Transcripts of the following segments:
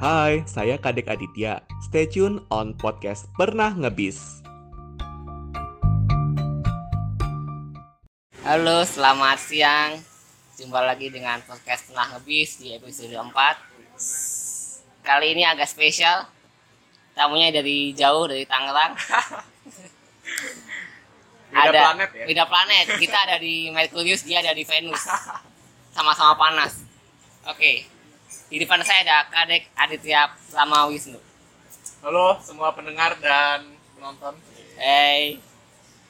Hai, saya Kadek Aditya. Stay tune on podcast Pernah Ngebis. Halo, selamat siang. Jumpa lagi dengan podcast Pernah Ngebis di episode 4. Kali ini agak spesial. Tamunya dari jauh, dari Tangerang. Beda planet ya? Beda planet. Kita ada di Merkurius, dia ada di Venus. Sama-sama panas. Oke. Di depan saya ada Kadek Aditya Lama Wisnu. Halo semua pendengar dan penonton. Hey.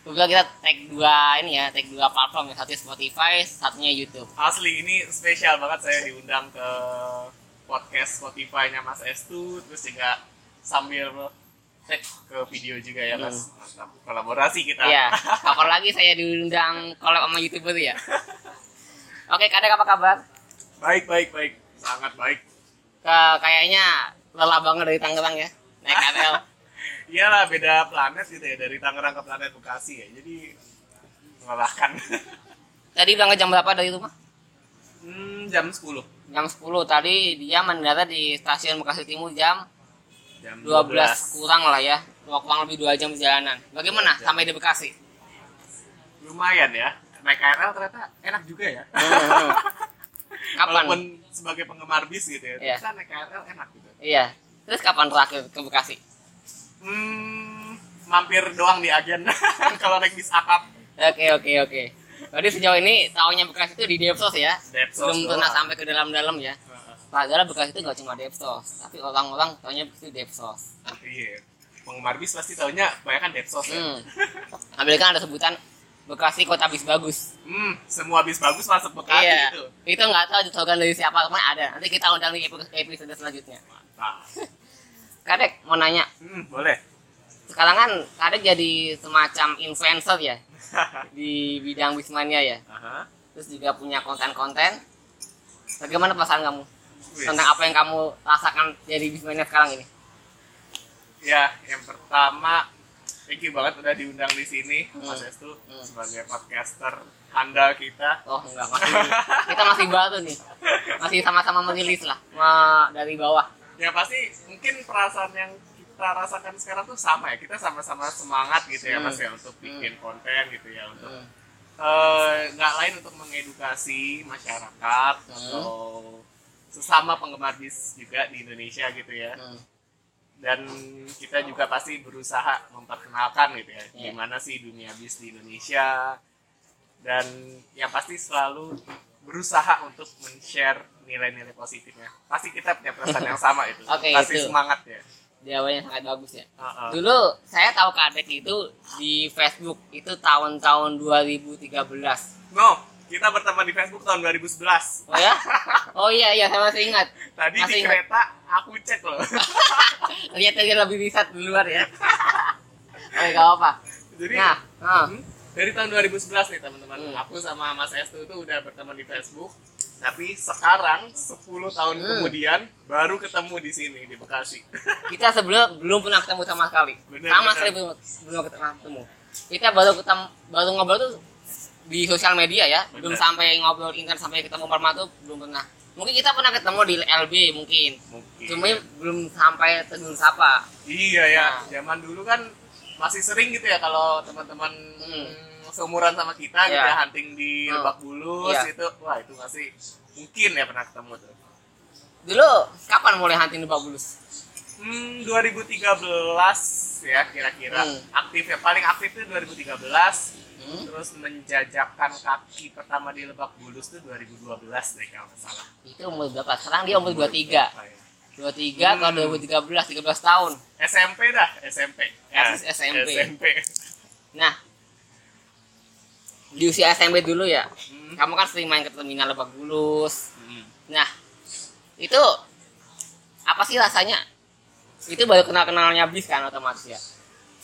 Kebetulan kita tag dua ini ya, tag dua platform, yang satu Spotify, satunya YouTube. Asli ini spesial banget saya diundang ke podcast Spotify-nya Mas Estu terus juga sambil cek ke video juga ya Mas. Mantap. Kolaborasi kita. Iya, kapan lagi saya diundang collab sama youtuber ya. Oke, kadang apa kabar? Baik, baik, baik. Sangat baik. Ke, kayaknya lelah banget dari Tangerang ya, naik KRL. Iyalah beda planet gitu ya dari Tangerang ke planet Bekasi ya. Jadi melelahkan. Tadi berangkat jam berapa dari rumah? hmm, jam 10. Jam 10 tadi dia mendarat di stasiun Bekasi Timur jam Jam 12 kurang lah ya. Kurang lebih 2 jam perjalanan. Bagaimana Iya. sampai di Bekasi? Lumayan ya. Naik KRL ternyata enak juga ya. Kapan? Walaupun sebagai penggemar bis gitu ya. Iya. Ternyata naik KRL enak gitu. Iya. Terus kapan terakhir ke Bekasi? Hmm, mampir doang di agen kalau naik bis akap. Oke oke oke. Berarti sejauh ini tahunya Bekasi itu di Depsos ya? Depsos Belum pernah doang. sampai ke dalam-dalam ya? Padahal Bekasi itu nggak cuma Depsos, tapi orang-orang tahunya itu Depsos. Iya. Penggemar bis pasti taunya banyak Depsos ya. Hmm. Ambil kan ada sebutan Bekasi kota bis bagus. Hmm, semua bis bagus masuk Bekasi iya. itu. Itu nggak tahu slogan dari siapa ke mana ada. Nanti kita undang di epi- episode selanjutnya. Mantap. Kadek mau nanya, Hmm, boleh. sekarang kan Kadek jadi semacam influencer ya di bidang bismania ya. Aha. Terus juga punya konten-konten. Bagaimana perasaan kamu Wis. tentang apa yang kamu rasakan jadi bismania sekarang ini? Ya, yang pertama thank you banget udah diundang di sini Mas Hmm. Estu Hmm. sebagai podcaster handal kita. Oh enggak masih kita masih baru nih masih sama-sama merilis lah ma- dari bawah. Ya pasti mungkin perasaan yang kita rasakan sekarang tuh sama ya. Kita sama-sama semangat gitu ya Hmm. Mas ya untuk bikin konten gitu ya untuk Hmm. eh, nggak lain untuk mengedukasi masyarakat Hmm. atau sesama penggemar bis juga di Indonesia gitu ya Hmm. Dan kita juga pasti berusaha memperkenalkan gitu ya Iya. gimana sih dunia bis di Indonesia dan yang pasti selalu berusaha untuk men-share nilai-nilai positifnya pasti kita punya perasaan yang sama itu Oke, pasti itu. semangat ya Jawabannya sangat bagus ya. Heeh. Dulu saya tahu Kadek itu di Facebook itu tahun-tahun 2013. no kita berteman di Facebook tahun 2011 Oh ya? Oh iya iya saya masih ingat. tadi Masih di ingat. kereta aku cek loh Lihat aja lebih riset di luar ya. Oke, gak apa. jadi Nah, ah. Hmm? Dari tahun 2011 nih teman-teman. Hmm. Aku sama Mas Estu itu udah berteman di Facebook. Tapi sekarang 10 tahun Hmm. kemudian baru ketemu di sini di Bekasi. kita sebelum belum pernah ketemu sama sekali. Bener, sama sekali belum, belum pernah ketemu. Kita baru ketemu baru ngobrol tuh di sosial media ya, belum Bener. sampai ngobrol internet sampai ketemu format tuh belum pernah. Mungkin kita pernah ketemu di LB mungkin. Mungkin. Cuma belum sampai tegur sapa. Iya ya, Nah. zaman dulu kan masih sering gitu ya kalau teman-teman Hmm. seumuran sama kita gitu Iya. ya hunting di Hmm. Lebak Bulus Iya. itu. Wah, itu masih mungkin ya pernah ketemu tuh. Dulu kapan mulai hunting lebak bulus? Hmm, 2013 ya kira-kira. Hmm. Aktif ya paling aktif itu 2013. Hmm? Terus menjajakan kaki pertama di Lebak Bulus tuh 2012 deh kalau nggak salah. Itu umur berapa? Sekarang dia umur 23. Apa ya? 23 Hmm. kalau 2013 13 tahun. SMP dah, SMP. Persis SMP. SMP. Nah, di usia SMP dulu ya, Hmm. kamu kan sering main ke terminal Lebak Bulus. Hmm. Nah, itu apa sih rasanya? Itu baru kenal-kenalnya bis kan otomatis ya.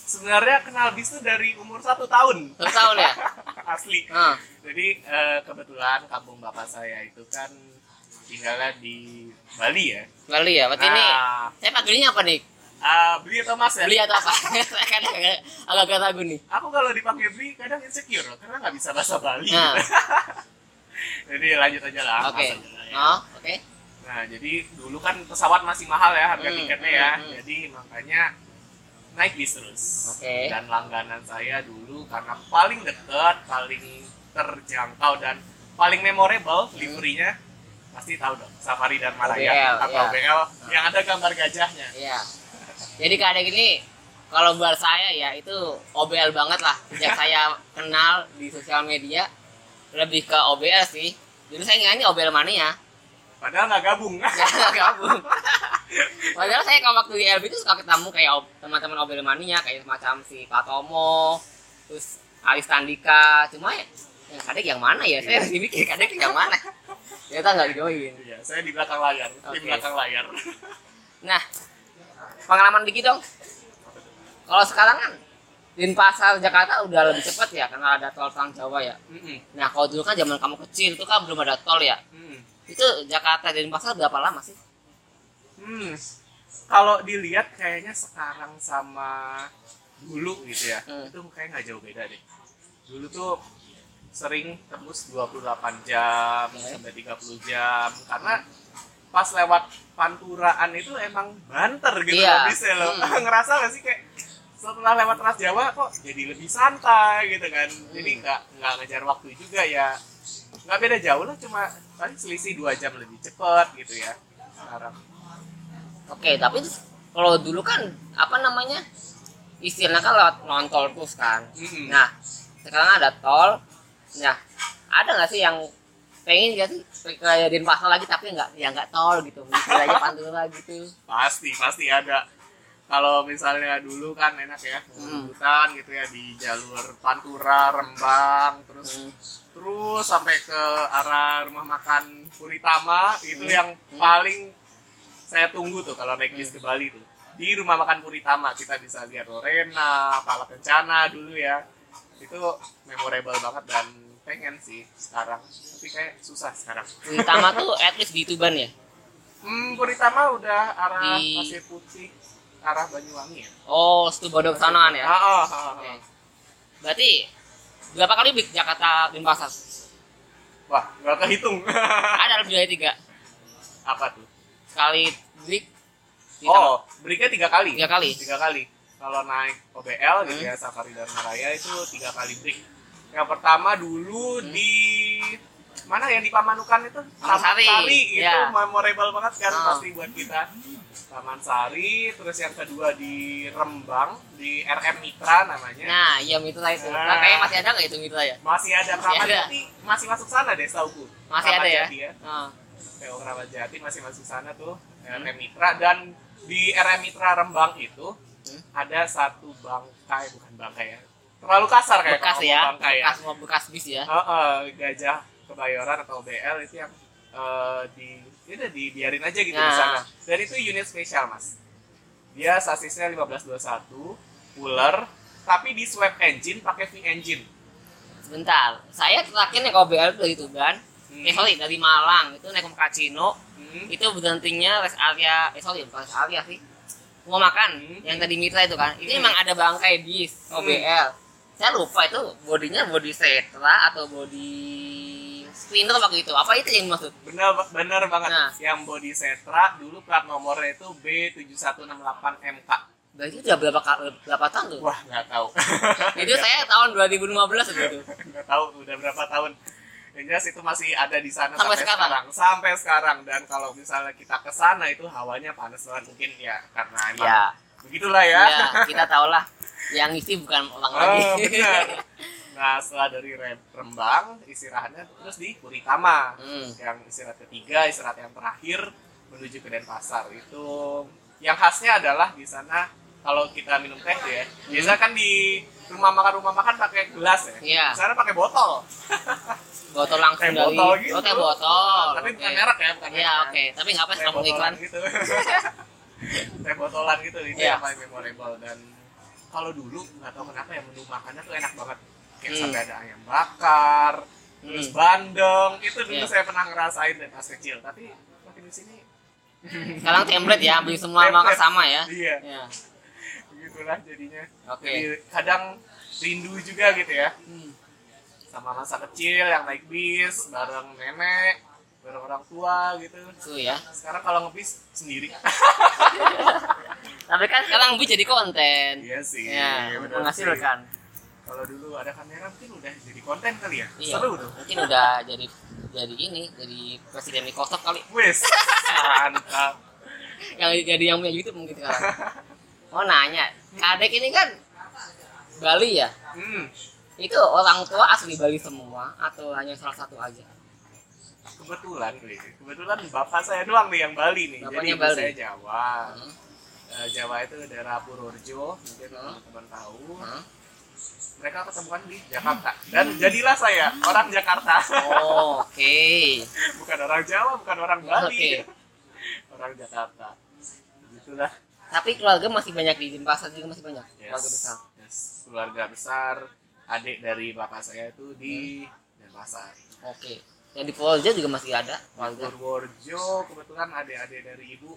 Sebenarnya kenal bis dari umur satu tahun. Satu tahun ya? Asli. Nah, Jadi eh, kebetulan kampung bapak saya itu kan tinggalnya di Bali ya. Bali ya. Berarti ini Nah, saya panggilnya apa nih? ah, beli atau mas ya? Beli atau apa? Saya kadang agak- agak ragu nih. Aku kalau dipanggil beli kadang insecure karena nggak bisa bahasa Bali. Nah. Jadi lanjut aja lah. Oke. lah ya. Oh, oke. Nah, jadi dulu kan pesawat masih mahal ya harga Hmm, tiketnya ya. hmm, hmm. Jadi makanya naik bis terus. Oke. Dan langganan saya dulu karena paling deket, paling terjangkau dan paling memorable Hmm. liverinya pasti tahu dong Safari dan Maraya OBL, atau ya. OBL yang ada gambar gajahnya. Iya. Jadi kadang gini, kalau buat saya ya itu OBL banget lah. Sejak saya kenal di sosial media, lebih ke OBL sih. Dulu saya ini OBL mania. Padahal nggak gabung. Nggak gabung. Padahal saya kalau waktu di LB itu suka ketemu kayak ob- teman-teman Obel Mania kayak semacam si Pak Tomo, terus Alis Tandika. Cuma ya, yang kadek yang mana ya? Saya masih mikir kadek yang mana. Ternyata nggak join. Iya, saya di belakang layar, di Oke. belakang layar. Nah, pengalaman dikit dong. Kalau sekarang kan Denpasar Jakarta udah lebih cepat ya karena ada tol Trans Jawa ya. Mm-mm. Nah, kalau dulu kan zaman kamu kecil itu kan belum ada tol ya. Mm. Itu Jakarta Denpasar berapa lama sih? Hmm. Kalau dilihat kayaknya sekarang sama dulu gitu ya, Hmm. itu kayaknya nggak jauh beda deh. Dulu tuh sering tembus 28 jam Oke. sampai 30 jam karena pas lewat panturaan itu emang banter gitu Iya. loh bisnya loh. Hmm. Ngerasa gak sih kayak setelah lewat Trans Jawa kok jadi lebih santai gitu kan. Jadi Hmm. nggak nggak ngejar waktu juga ya. Nggak beda jauh lah cuma paling selisih dua jam lebih cepet gitu ya sekarang. Oke, tapi kalau dulu kan apa namanya? Istilahnya kan lewat non tol terus kan. Mm-mm. Nah, sekarang ada tol. Nah, ada nggak sih yang pengen gak sih kayak Denpasar lagi tapi nggak ya nggak tol gitu, istilahnya Pantura gitu. Pasti, pasti ada. Kalau misalnya dulu kan enak ya, Hmm. hutan gitu ya di jalur Pantura, Rembang, terus Hmm. terus sampai ke arah rumah makan Puritama itu Hmm. yang Hmm. paling saya tunggu tuh kalau naik bis ke Bali tuh. Di rumah makan Puritama kita bisa lihat Lorena, Pala Kencana dulu ya. Itu memorable banget dan pengen sih sekarang. Tapi kayak susah sekarang. Utama tuh at least di Tuban ya. Hmm, Puritama udah arah Di- Pasir Putih, arah Banyuwangi ya. Oh, Situbondo ke sanaan ya. Ah, ah, ah, Oke. ah. Berarti berapa kali beli Jakarta Denpasar? Wah, nggak kehitung. Ada lebih dari tiga. Apa tuh? Sekali beli Oh, breaknya tiga kali. Tiga kali? Tiga kali. Kalau naik OBL gitu Hmm. ya, Safari Dharma Raya itu tiga kali break. Yang pertama dulu Hmm. di mana yang di Pamanukan itu Taman Sari, itu ya. memorable banget kan Oh. pasti buat kita. Taman Sari, terus yang kedua di Rembang di RM Mitra namanya. Nah, iya mitra itu. Nah. Nah, kayaknya masih ada nggak itu mitra ya? Masih ada Masih ada. Masih masuk sana deh setauku. Masih Kramat ada ya? Jati Oh. PO Keramat Jati masih masuk sana tuh Hmm. RM Mitra dan di RM Mitra Rembang itu Hmm. ada satu bangkai bukan bangkai ya terlalu kasar kayak bekas kalau ya, bangkai bekas mau bekas bis ya. Heeh, gajah kebayoran atau BL itu yang eh, di itu dibiarin aja gitu di Nah. sana dan itu unit spesial mas dia sasisnya 1521 cooler tapi di swap engine pakai V engine Sebentar, saya terakhir naik OBL itu dari Tuban. Hmm. Eh sorry, dari Malang itu naik ke Kacino. Hmm. Itu berhentinya rest area, eh sorry bukan rest area sih. Mau makan Hmm. yang tadi mitra itu kan. Itu Hmm. emang ada bangkai bis Hmm. OBL. Saya lupa itu bodinya body Setra atau body Sprinter waktu itu. Apa itu yang dimaksud? bener bener banget Nah. yang body Setra dulu plat nomornya itu B7168 MK Berarti udah berapa berapa tahun tuh? wah nggak tahu itu saya tahun 2015 itu. nggak tahu udah berapa tahun yang jelas itu masih ada di sana Sampai sampai, sekarang? sekarang. sampai sekarang dan kalau misalnya kita ke sana itu hawanya panas banget mungkin ya karena emang Ya, begitulah ya, ya kita tahu lah. Yang isi bukan orang Oh, lagi. benar. nah setelah dari Rem- Rembang istirahatnya terus di Puritama Hmm. yang istirahat ketiga istirahat yang terakhir menuju ke Denpasar itu yang khasnya adalah di sana kalau kita minum teh ya biasa kan di rumah makan rumah makan pakai gelas ya. Iya. di sana pakai botol Botol langsung Teh dari botol gitu. Oh, botol. tapi Oke. bukan merek ya bukan Iya, oke. Tapi nggak apa teh kamu iklan. gitu teh botolan gitu itu Iya. yang paling memorable dan kalau dulu nggak tahu kenapa ya menu makannya tuh enak banget kayak Hmm. sampai ada ayam bakar terus Hmm. bandeng itu dulu Iya. saya pernah ngerasain dari pas kecil tapi makin di sini Sekarang template ya, beli semua makan sama ya. iya Ya. Begitulah jadinya Oke. jadi kadang rindu juga gitu ya Hmm. sama masa kecil yang naik bis bareng nenek bareng orang tua gitu Tuh ya. sekarang kalau ngebis sendiri Tapi kan sekarang Bu jadi konten. iya sih Ya, bener menghasilkan. kalau dulu ada kamera mungkin udah jadi konten kali ya Iya. seru tuh Mungkin udah jadi jadi ini, jadi presiden Microsoft kali. wes mantap Yang jadi yang punya YouTube mungkin sekarang. Oh nanya, Kadek ini kan Bali ya? hmm. Itu orang tua asli Bali semua atau hanya salah satu aja? kebetulan kebetulan bapak saya doang nih yang Bali nih Bapaknya jadi Bali. saya Jawa Hmm. Eh, Jawa itu daerah Purworejo mungkin Hmm. teman-teman tahu Hah? mereka ketemukan di Jakarta dan jadilah saya orang Jakarta Oh, Oke. bukan orang Jawa bukan orang Bali Oke. orang Jakarta gitulah Tapi keluarga masih banyak di Denpasar juga masih banyak. Yes. Keluarga besar. Yes. keluarga besar adik dari bapak saya itu di Hmm. Denpasar Oke. Yang di Polja juga masih ada keluarga. Purworejo kebetulan adik-adik dari ibu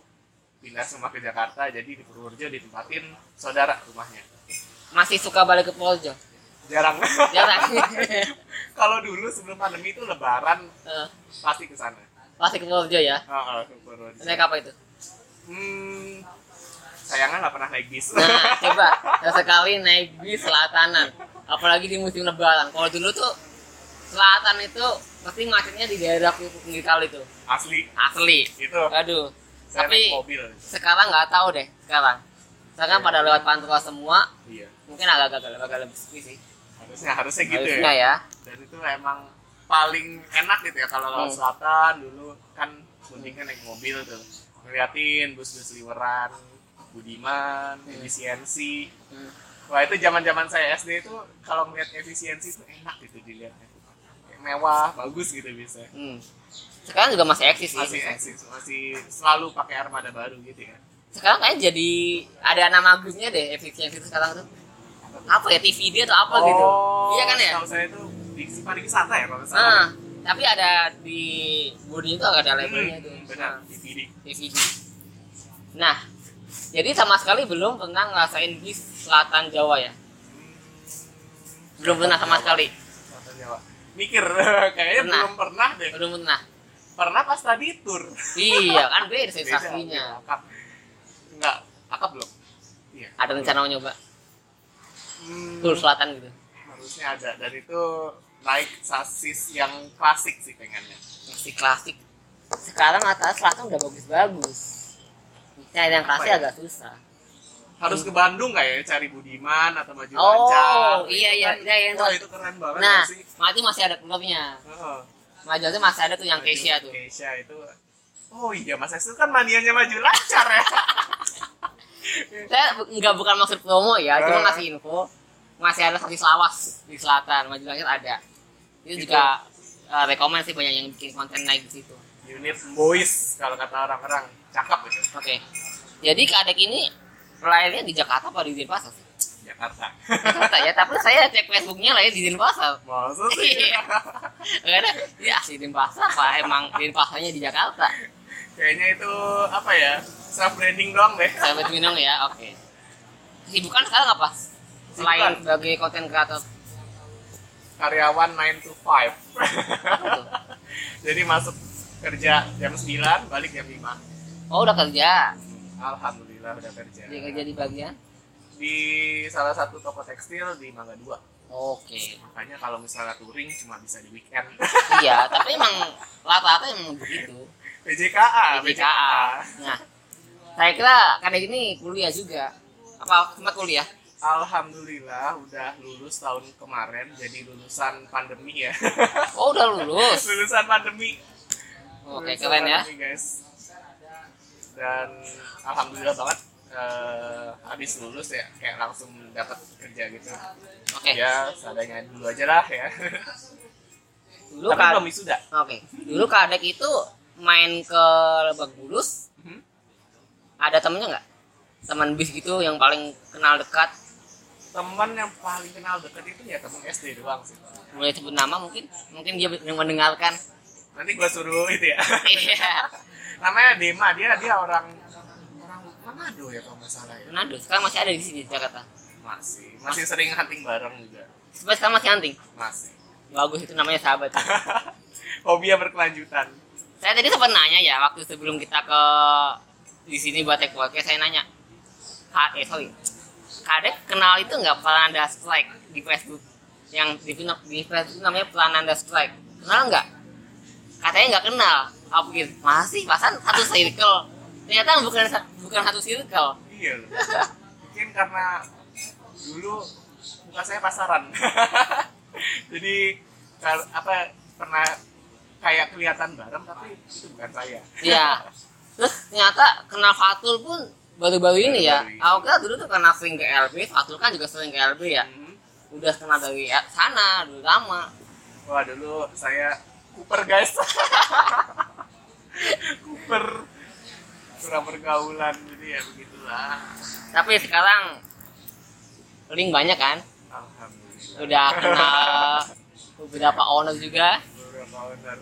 pindah semua ke Jakarta jadi di Purworejo ditempatin saudara rumahnya Masih suka balik ke Polja. jarang Jarang. kalau dulu sebelum pandemi itu lebaran Eh, pasti ke sana Masih ke Polja ya. Heeh, ke Purworejo. Naik apa itu? Hmm, sayangnya nggak pernah naik bis. Nah, coba sesekali naik bis selatanan. Apalagi di musim lebaran. Kalau dulu tuh selatan itu pasti macetnya di daerah pinggir kali tuh. Asli, Asli. itu. Aduh. Saya Tapi naik mobil. sekarang nggak tahu deh sekarang. Sekarang Iya. pada lewat pantura semua, Iya. mungkin agak-agak agak lebih sepi sih. Harusnya harusnya gitu Harusnya ya. ya. Dan itu emang paling enak gitu ya kalau laut Hmm. selatan dulu kan mendingnya naik mobil tuh. Ngeliatin bus-bus liweran, Budiman, Hmm. efisiensi. Hmm. Wah itu zaman-zaman saya SD itu kalau ngeliat efisiensi itu enak gitu dilihatnya. Mewah, bagus gitu bisa. Hmm. Sekarang juga masih eksis sih. Masih eksis, masih selalu pakai armada baru gitu ya. Sekarang kayaknya jadi ada nama bagusnya deh efisiensi itu sekarang tuh. Apa ya TVD atau apa gitu. Iya kan ya? Kalau saya itu di Simpari Wisata ya kalau salah. Nah, tapi ada di bodi itu ada labelnya Hmm, tuh. benar, Nah, DVD. DVD. Nah, jadi sama sekali belum pernah ngerasain bis Selatan Jawa ya. Belum pernah sama sekali. Selatan Jawa. Mikir kayaknya Pernah. belum pernah deh. Belum pernah. Pernah pas tadi tur. Iya kan beda sensasinya. Enggak, akap belum. Iya. Ada rencana mau nyoba Hmm, tur selatan gitu. harusnya ada dan itu naik sasis yang klasik sih pengennya. Masih klasik. Sekarang atas selatan udah bagus-bagus. Cari yang Apa ya? agak susah. Harus ke Bandung nggak ya cari Budiman atau Maju. Oh, Lancar? iya, Itu iya, kan- iya, yang Wah, itu. itu keren banget Nah, sih. Maju masih ada klubnya. Heeh. Maju itu masih ada tuh yang Maju Kesia tuh. Kesia itu Oh iya Mas Esu kan manianya maju lancar ya. Saya nggak bukan maksud promo ya, cuma Eh. ngasih info. Masih ada saksi lawas di selatan, Maju Langit ada. Itu Itu. juga uh, rekomend sih banyak yang bikin konten naik di situ. Unit boys kalau kata orang-orang cakep itu Oke. Jadi kadek ini lahirnya di Jakarta apa di Denpasar sih? Jakarta. Jakarta ya, tapi saya cek Facebooknya lahir di Denpasar. Masa sih? Iya. Enggak ada, ya asli Denpasar apa emang Denpasarnya di Jakarta? Kayaknya itu apa ya? Self branding doang deh. Sahabat minum ya, oke. Kesibukan sekarang apa? Selain sebagai konten kreator, Karyawan 9 to 5. apa tuh? Jadi masuk kerja jam 9, balik jam 5. Oh udah kerja, Alhamdulillah udah kerja. dia kerja di bagian. Di salah satu toko tekstil di Mangga 2. Oke. Makanya kalau misalnya touring cuma bisa di weekend. Iya, tapi emang rata-rata emang begitu. PJKA, BKA. Nah, saya kira kadek ini kuliah juga. Apa sempat kuliah? Alhamdulillah udah lulus tahun kemarin jadi lulusan pandemi ya. Oh udah lulus. lulusan pandemi. Oke Lulusan keren ya. pandemi, guys. Dan alhamdulillah banget eh, habis lulus ya kayak langsung dapat kerja gitu. Oke. Ya seadanya dulu aja lah ya. Dulu Tapi kan. belum wisuda. Oke. Dulu kadek itu main ke Lebak Bulus. Mhm. Ada temennya nggak? Teman bis gitu yang paling kenal dekat. Teman yang paling kenal deket itu ya teman SD doang sih. Boleh sebut nama mungkin? Mungkin dia yang mendengarkan. Nanti gua suruh itu ya. Namanya Dema, dia dia orang orang Manado ya kalau nggak salah ya. Manado. Sekarang masih ada di sini Jakarta. Masih, masih sering hunting bareng juga. Sampai sekarang masih hunting. Masih. Bagus itu namanya sahabat. Hobi yang berkelanjutan. saya tadi sempat nanya ya waktu sebelum kita ke di sini buat take podcast saya nanya Ka, eh sorry kadek kenal itu nggak Prananda Strike di Facebook yang di, di Facebook namanya Prananda Strike kenal nggak katanya nggak kenal aku pikir masih pasan satu circle ternyata bukan bukan satu circle iya mungkin karena dulu muka saya pasaran jadi apa pernah kayak kelihatan bareng tapi itu bukan saya Iya. Terus ternyata kenal Fatul pun baru-baru ini ya. Baru-baru ini. Aku kira dulu tuh karena sering ke LB, Fatul kan juga sering ke LB ya. Hmm. Udah kenal dari sana dulu lama. wah dulu saya Cooper guys Cooper kurang pergaulan jadi ya begitulah Tapi sekarang link banyak kan. alhamdulillah Udah kenal beberapa owner juga, beberapa owner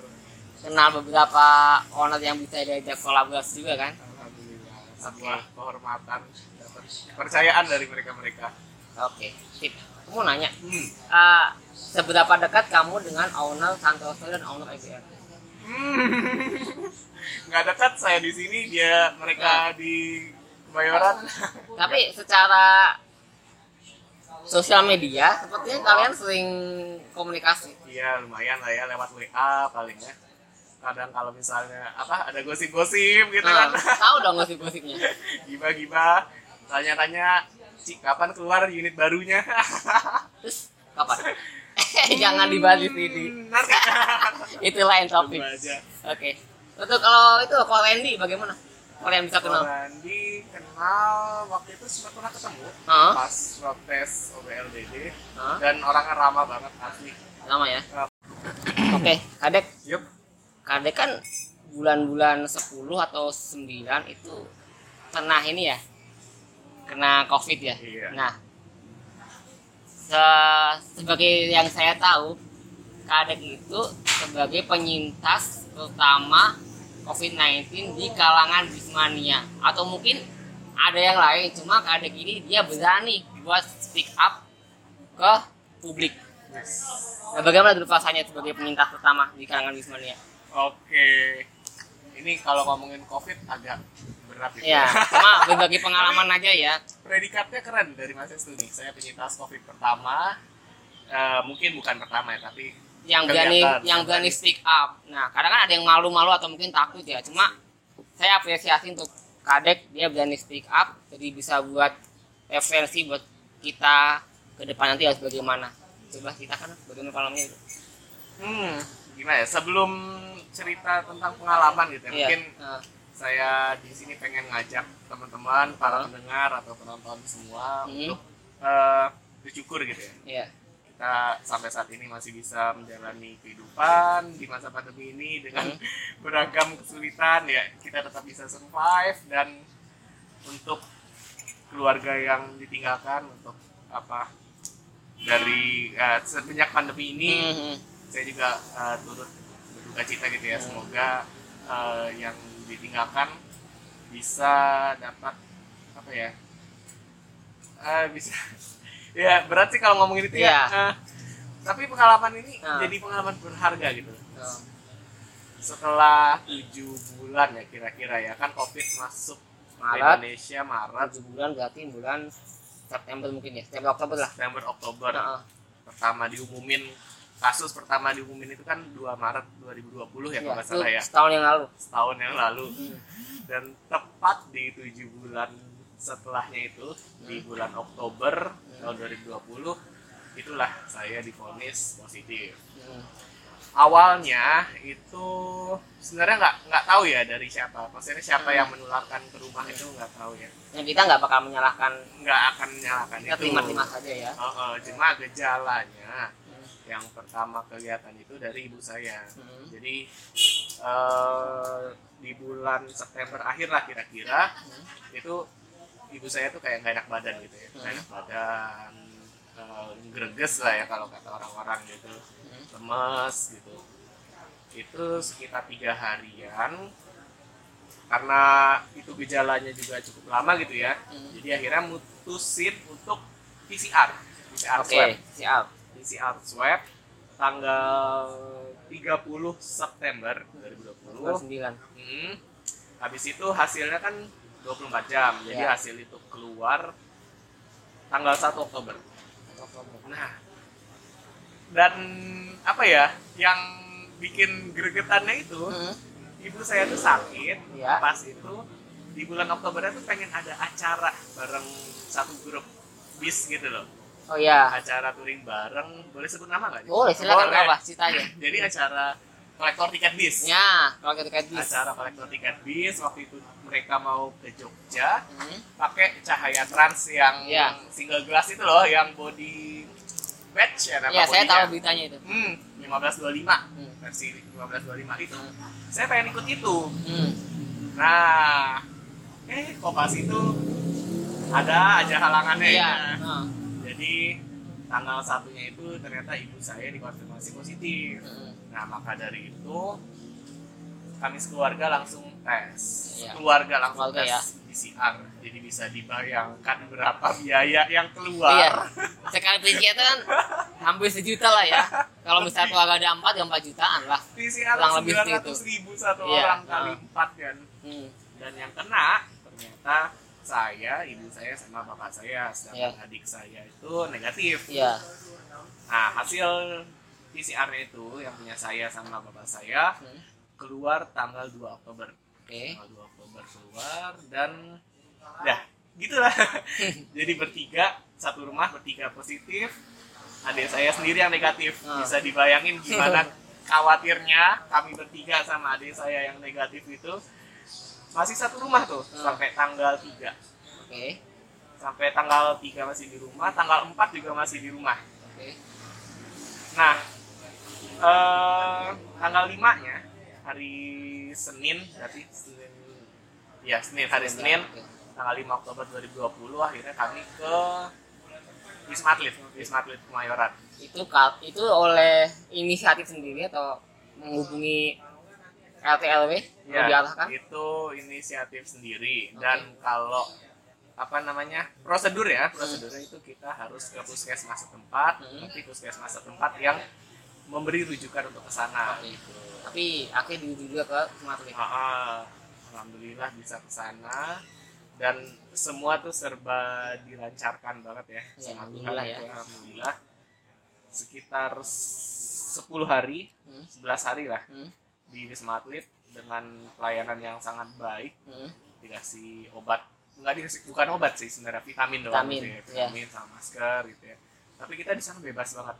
kenal beberapa owner yang bisa diajak kolaborasi juga kan. alhamdulillah sebuah kehormatan dapat kepercayaan dari mereka mereka Oke, sip. Aku mau nanya, hmm. eh, seberapa dekat kamu dengan owner Santoso dan owner IBR? Hmm. nggak dekat saya di sini dia mereka di Kebayoran Tapi secara sosial media, sepertinya kalian sering komunikasi. iya lumayan lah ya lewat WA paling ya kadang kalau misalnya apa ada gosip-gosip gitu Nah, kan tahu dong gosip-gosipnya. giba-giba tanya-tanya Cik kapan keluar unit barunya Terus kapan? Jangan dibahas di sini. Hmm, nanti Itu lain topik. Oke. Untuk kalau itu kalau Randy bagaimana? Kalian bisa kenal? Randi kenal waktu itu sempat pernah ketemu Hah? pas road test OBLDD Hah? dan orangnya ramah banget asli Lama ya. Yap. Oke, Kadek. Yup. Kadek kan bulan-bulan 10 atau 9 itu kena ini ya. Kena Covid ya. Iya. Nah, se- sebagai yang saya tahu, Kadek itu sebagai penyintas pertama COVID-19 di kalangan Bismania atau mungkin ada yang lain cuma Kadek ini dia berani buat speak up ke publik. Nah, bagaimana dulu rasanya sebagai penyintas pertama di kalangan Bismania? Oke. Ini kalau ngomongin COVID agak berat gitu. Ya, cuma berbagi pengalaman aja ya. Predikatnya keren dari Mas Estu nih. Saya penyintas COVID pertama. Eh, mungkin bukan pertama ya, tapi yang berani yang berani speak up. Nah, kadang kan ada yang malu-malu atau mungkin takut ya. Cuma saya apresiasi untuk Kadek dia berani speak up jadi bisa buat referensi buat kita ke depan nanti harus bagaimana. Coba kita kan bagaimana pengalamannya itu. hmm, gimana ya? Sebelum cerita tentang pengalaman gitu ya, Iya. mungkin Nah, saya di sini pengen ngajak teman-teman, para Hah? pendengar atau penonton semua Hmm. untuk eh, bersyukur gitu ya. iya. Kita sampai saat ini masih bisa menjalani kehidupan di masa pandemi ini dengan Hmm. beragam kesulitan ya. Kita tetap bisa survive dan untuk keluarga yang ditinggalkan untuk apa dari eh, semenjak pandemi ini Mhm. saya juga eh, turut berduka cita gitu ya Hmm. semoga eh, yang ditinggalkan bisa dapat apa ya Eh, bisa ya berat sih kalau ngomongin itu ya Iya. Eh, tapi pengalaman ini Nah. jadi pengalaman berharga gitu Tuh. setelah tujuh bulan ya kira-kira ya kan covid masuk ke Maret. Indonesia Maret Tujuh bulan berarti bulan September mungkin ya. September Oktober lah. September Oktober Heeh. pertama diumumin kasus pertama diumumin itu kan 2 Maret 2020 ya Iya, kalau nggak salah ya setahun yang lalu. setahun yang lalu Hmm. dan tepat di tujuh bulan setelahnya itu di bulan Oktober tahun 2020 itulah saya divonis positif awalnya itu sebenarnya nggak nggak tahu ya dari siapa maksudnya siapa yang menularkan ke rumah itu nggak tahu ya Yang kita nggak bakal menyalahkan nggak akan menyalahkan kita itu terima-terima saja ya. Oh, oh, cuma gejalanya yang pertama kelihatan itu dari ibu saya Hmm. jadi eh, di bulan September akhir lah kira-kira Hmm. itu ibu saya tuh kayak nggak enak badan gitu ya nggak enak badan eh, greges lah ya kalau kata orang-orang gitu Hmm. lemes gitu itu sekitar tiga harian karena itu gejalanya juga cukup lama gitu ya Hmm. jadi akhirnya mutusin untuk PCR PCR Oke, swab. PCR swab tanggal 30 September 2020 29 Hmm. Habis itu hasilnya kan 24 jam. Jadi Ya. hasil itu keluar tanggal 1 Oktober. Nah, dan apa ya yang bikin gregetannya itu Hmm. ibu saya tuh sakit Ya. pas itu di bulan Oktober itu pengen ada acara bareng satu grup bis gitu loh Oh iya. acara touring bareng boleh sebut nama nggak? Boleh silakan apa ceritanya. jadi acara kolektor tiket bis Ya, kita kayak bis. acara kolektor tiket bis waktu itu mereka mau ke Jogja Hmm. pakai cahaya trans yang Iya. single glass itu loh yang body badge ya nama Iya, saya tahu beritanya itu. hmm 1525 Hmm. versi 1525 itu saya pengen ikut itu Hmm. nah eh kok pas itu ada aja halangannya Iya. ya. Nah. jadi tanggal satunya itu ternyata ibu saya dikonfirmasi positif Hmm. Nah maka dari itu kami sekeluarga langsung tes Iya. keluarga langsung Keluarga tes ya. PCR jadi bisa dibayangkan berapa biaya yang keluar Iya. Sekali PCR itu kan hampir sejuta lah ya. Kalau misalnya keluarga ada empat, ya empat jutaan lah. PCR Kurang lebih 900 ribu satu Iya. orang kali Ah. empat kan Hmm. dan yang kena ternyata saya, ibu saya sama bapak saya, sedangkan Iya. adik saya itu negatif. Iya. Nah hasil PCR-nya itu yang punya saya sama bapak saya Hmm. keluar tanggal 2 Oktober. Oke. Tanggal 2 Oktober keluar dan dah gitulah. Jadi bertiga satu rumah bertiga positif. Adik saya sendiri yang negatif. Ah. Bisa dibayangin gimana khawatirnya kami bertiga sama adik saya yang negatif itu masih satu rumah tuh Ah. sampai tanggal 3 Oke. sampai tanggal 3 masih di rumah tanggal 4 juga masih di rumah Oke. nah eh, tanggal 5 nya hari Senin berarti? Senin. Ya Senin hari Senin. Tanggal 5 Oktober 2020 akhirnya kami ke Wisma Atlet Wisma Atlet Kemayoran. Itu itu oleh inisiatif sendiri atau menghubungi LTLW ya diarahkan? itu inisiatif sendiri. Dan kalau apa namanya prosedur ya prosedurnya itu kita harus ke puskesmas setempat Hmm. nanti puskesmas setempat yang memberi rujukan untuk ke sana Oke. gitu. Tapi akhirnya juga ke Sumatera. Ah, ah. alhamdulillah bisa ke sana dan semua tuh serba dilancarkan banget ya Ya, alhamdulillah ya. alhamdulillah sekitar 10 hari Hmm. 11 hari lah Hmm. di Wisma Atlet dengan pelayanan yang sangat baik Hmm. dikasih obat nggak dikasih bukan obat sih sebenarnya vitamin doang Vitamin, gitu ya. ya. vitamin sama masker gitu ya tapi kita di sana bebas banget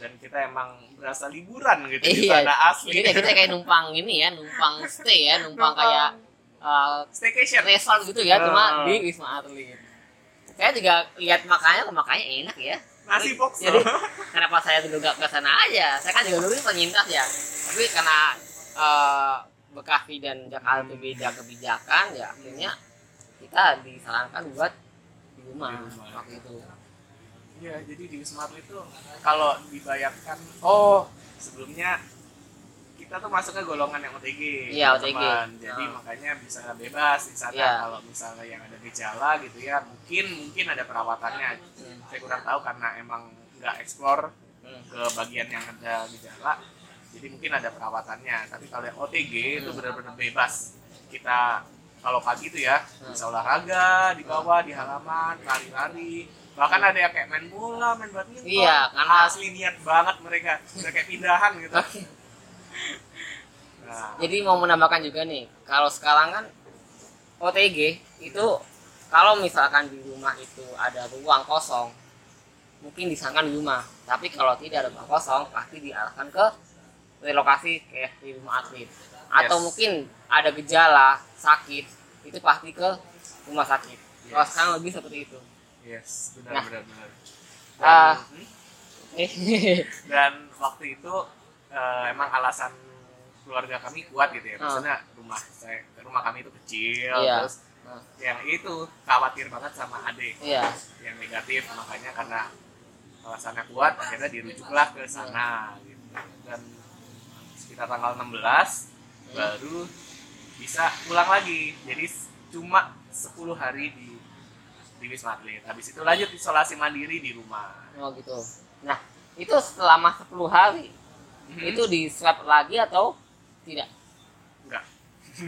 dan kita emang berasa liburan gitu di Iya. sana asli Jadi kita kayak numpang ini ya, numpang stay ya, numpang kayak uh, staycation resort gitu ya, cuma Ah. di Wisma Atlet. Saya juga lihat makanya, makanya enak ya. nasi box Jadi kenapa saya dulu gak ke sana aja? Saya kan juga dulu penyintas ya. Tapi karena uh, Bekasi dan Jakarta itu beda kebijakan, ya akhirnya kita disarankan buat di rumah, Di rumah. waktu itu. Iya, jadi di Wisma Atlet itu kalau dibayangkan, oh sebelumnya kita tuh masuknya golongan yang OTG, Iya. OTG. Jadi Ah. makanya bisa bebas di sana. Iya. Kalau misalnya yang ada gejala gitu ya, mungkin mungkin ada perawatannya. Hmm. Saya kurang tahu karena emang nggak explore Hmm. ke bagian yang ada gejala. Jadi mungkin ada perawatannya. Tapi kalau yang OTG itu Hmm. benar-benar bebas. Kita kalau pagi itu ya Hmm. bisa olahraga di bawah di halaman, lari-lari. Bahkan ada yang kayak main bola, main badminton. Iya, karena- asli niat banget mereka. Udah kayak pindahan gitu. Nah, Jadi mau menambahkan juga nih, kalau sekarang kan OTG itu kalau misalkan di rumah itu ada ruang kosong, mungkin disarankan di rumah. Tapi kalau tidak ada ruang kosong, pasti diarahkan ke relokasi kayak di rumah atlet. Atau Yes. mungkin ada gejala sakit, itu pasti ke rumah sakit. Kalau Yes. sekarang lebih seperti itu. Yes, benar Nah. benar benar. Dan, Ah. hmm? Eh, dan waktu itu eh, emang alasan keluarga kami kuat gitu ya Ah. maksudnya rumah saya rumah kami itu kecil Iya. terus Ah. yang itu khawatir banget sama adik Iya. yang negatif makanya karena alasannya kuat akhirnya dirujuklah ke sana gitu dan sekitar tanggal 16 baru bisa pulang lagi jadi cuma 10 hari di di Wisma Atlet habis itu lanjut isolasi mandiri di rumah Oh gitu. Nah, itu selama 10 hari Mhm. itu di swab lagi atau tidak enggak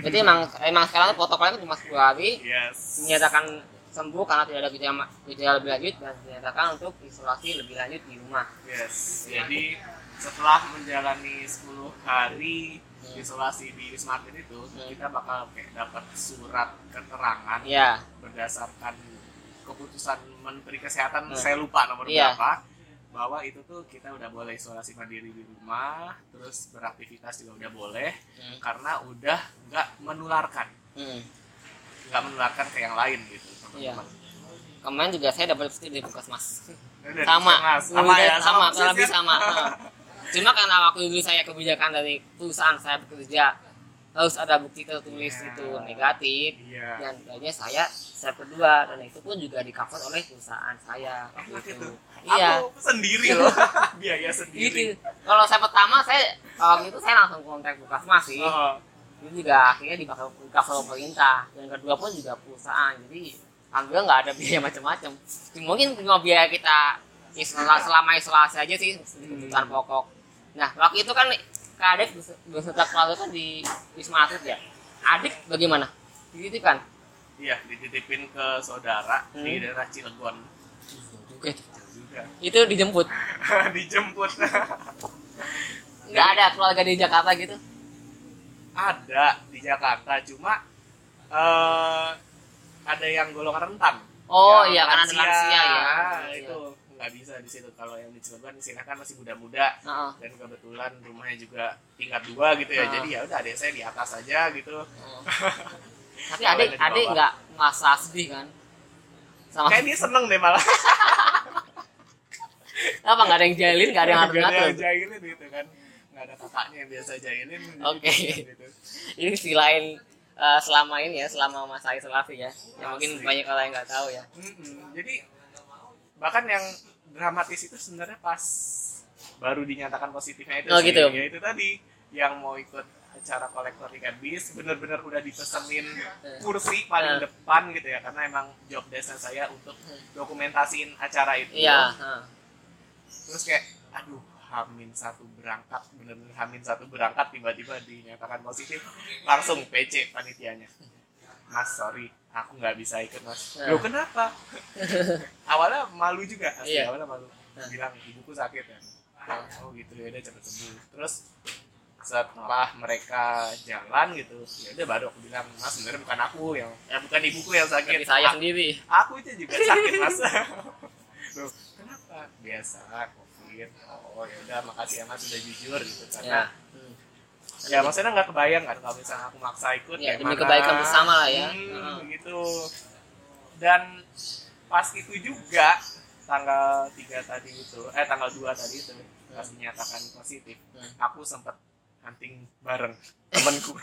jadi emang emang sekarang protokolnya cuma 10 hari yes dinyatakan sembuh karena tidak ada gejala gejala lebih lanjut dan dinyatakan untuk isolasi lebih lanjut di rumah yes jadi setelah menjalani 10 hari Hmm. isolasi di Wisma Atlet itu Hmm. kita bakal kayak dapat surat keterangan iya berdasarkan keputusan Menteri Kesehatan Hmm. saya lupa nomor Iya. berapa bahwa itu tuh kita udah boleh isolasi mandiri di rumah terus beraktivitas juga udah boleh Hmm. karena udah nggak menularkan Hmm. nggak menularkan ke yang lain gitu Iya. teman-teman kemarin juga saya dapat itu di puskesmas sama sama ya sama persis kurang lebih ya. sama Heeh. cuma karena waktu dulu saya kebijakan dari perusahaan saya bekerja harus ada bukti tertulis Iya. itu negatif. Iya. Dan akhirnya saya saya kedua dan itu pun juga di cover oleh perusahaan saya waktu itu. itu. iya. Aku sendiri loh. Biaya sendiri. Gitu. Kalau saya pertama saya waktu itu saya langsung kontak puskesmas sih. Oh, itu juga akhirnya di cover pemerintah. Yang kedua pun juga perusahaan. Jadi alhamdulillah nggak ada biaya macam-macam. Mungkin cuma biaya kita isola, selama isolasi aja sih kebutuhan pokok. Nah waktu itu kan Kak Adek bes- beserta keluarga kan di Wisma Atlet ya? Adik bagaimana? Dititipkan? Iya dititipin ke saudara di Hmm. daerah Cilegon. Oke. juga. Itu dijemput? Dijemput. Nggak ada keluarga di Jakarta gitu? Ada di Jakarta cuma eh ada yang golongan rentan. Oh Yang iya karena ada lansia ya. Itu nggak bisa di situ. Kalau yang di Cilegon di sini kan masih muda-muda. Heeh. dan kebetulan rumahnya juga tingkat dua gitu ya. Ah. jadi ya udah adik saya di atas aja gitu. Oh. tapi adik adik nggak masa sedih kan? Sama kayak dia seneng deh malah. Apa nggak ada yang jalin nggak ada yang ngatur Nggak ada ngatur yang jahilin gitu kan. Nggak ada kakaknya yang biasa jahilin. Oke. gitu. ini selain eh, selama ini ya selama masa isolasi ya. Yang mungkin banyak orang yang nggak tahu ya. Mm-mm. jadi bahkan yang dramatis itu sebenarnya pas baru dinyatakan positifnya itu Oh, sih. gitu. ya itu tadi yang mau ikut acara kolektor ikan bis bener-bener udah dipesenin kursi paling Eh. depan gitu ya karena emang job desknya saya untuk dokumentasiin acara itu iya heeh. terus kayak aduh hamin satu berangkat bener-bener hamin satu berangkat tiba-tiba dinyatakan positif langsung PC panitianya mas sorry aku nggak bisa ikut mas. Eh. lo kenapa? Awalnya malu juga asli Iya. awalnya malu. Eh. bilang ibuku sakit ya. Oh gitu. Ya udah cepet sembuh. Terus setelah mereka jalan gitu ya udah baru aku bilang mas sebenarnya bukan aku yang eh, bukan ibuku yang sakit. Tapi saya A- sendiri. aku itu juga sakit mas. Loh, kenapa? Biasa covid oh ya udah makasih ya mas sudah jujur gitu. Ya karena Hmm. Ya, maksudnya nggak kebayang kan kalau misalnya aku maksa ikut Ya, demi mana. kebaikan bersama lah ya. Hmm, Heeh. gitu dan pas itu juga tanggal 3 tadi itu eh tanggal 2 tadi itu pas dinyatakan positif Hmm. aku sempat hunting bareng temanku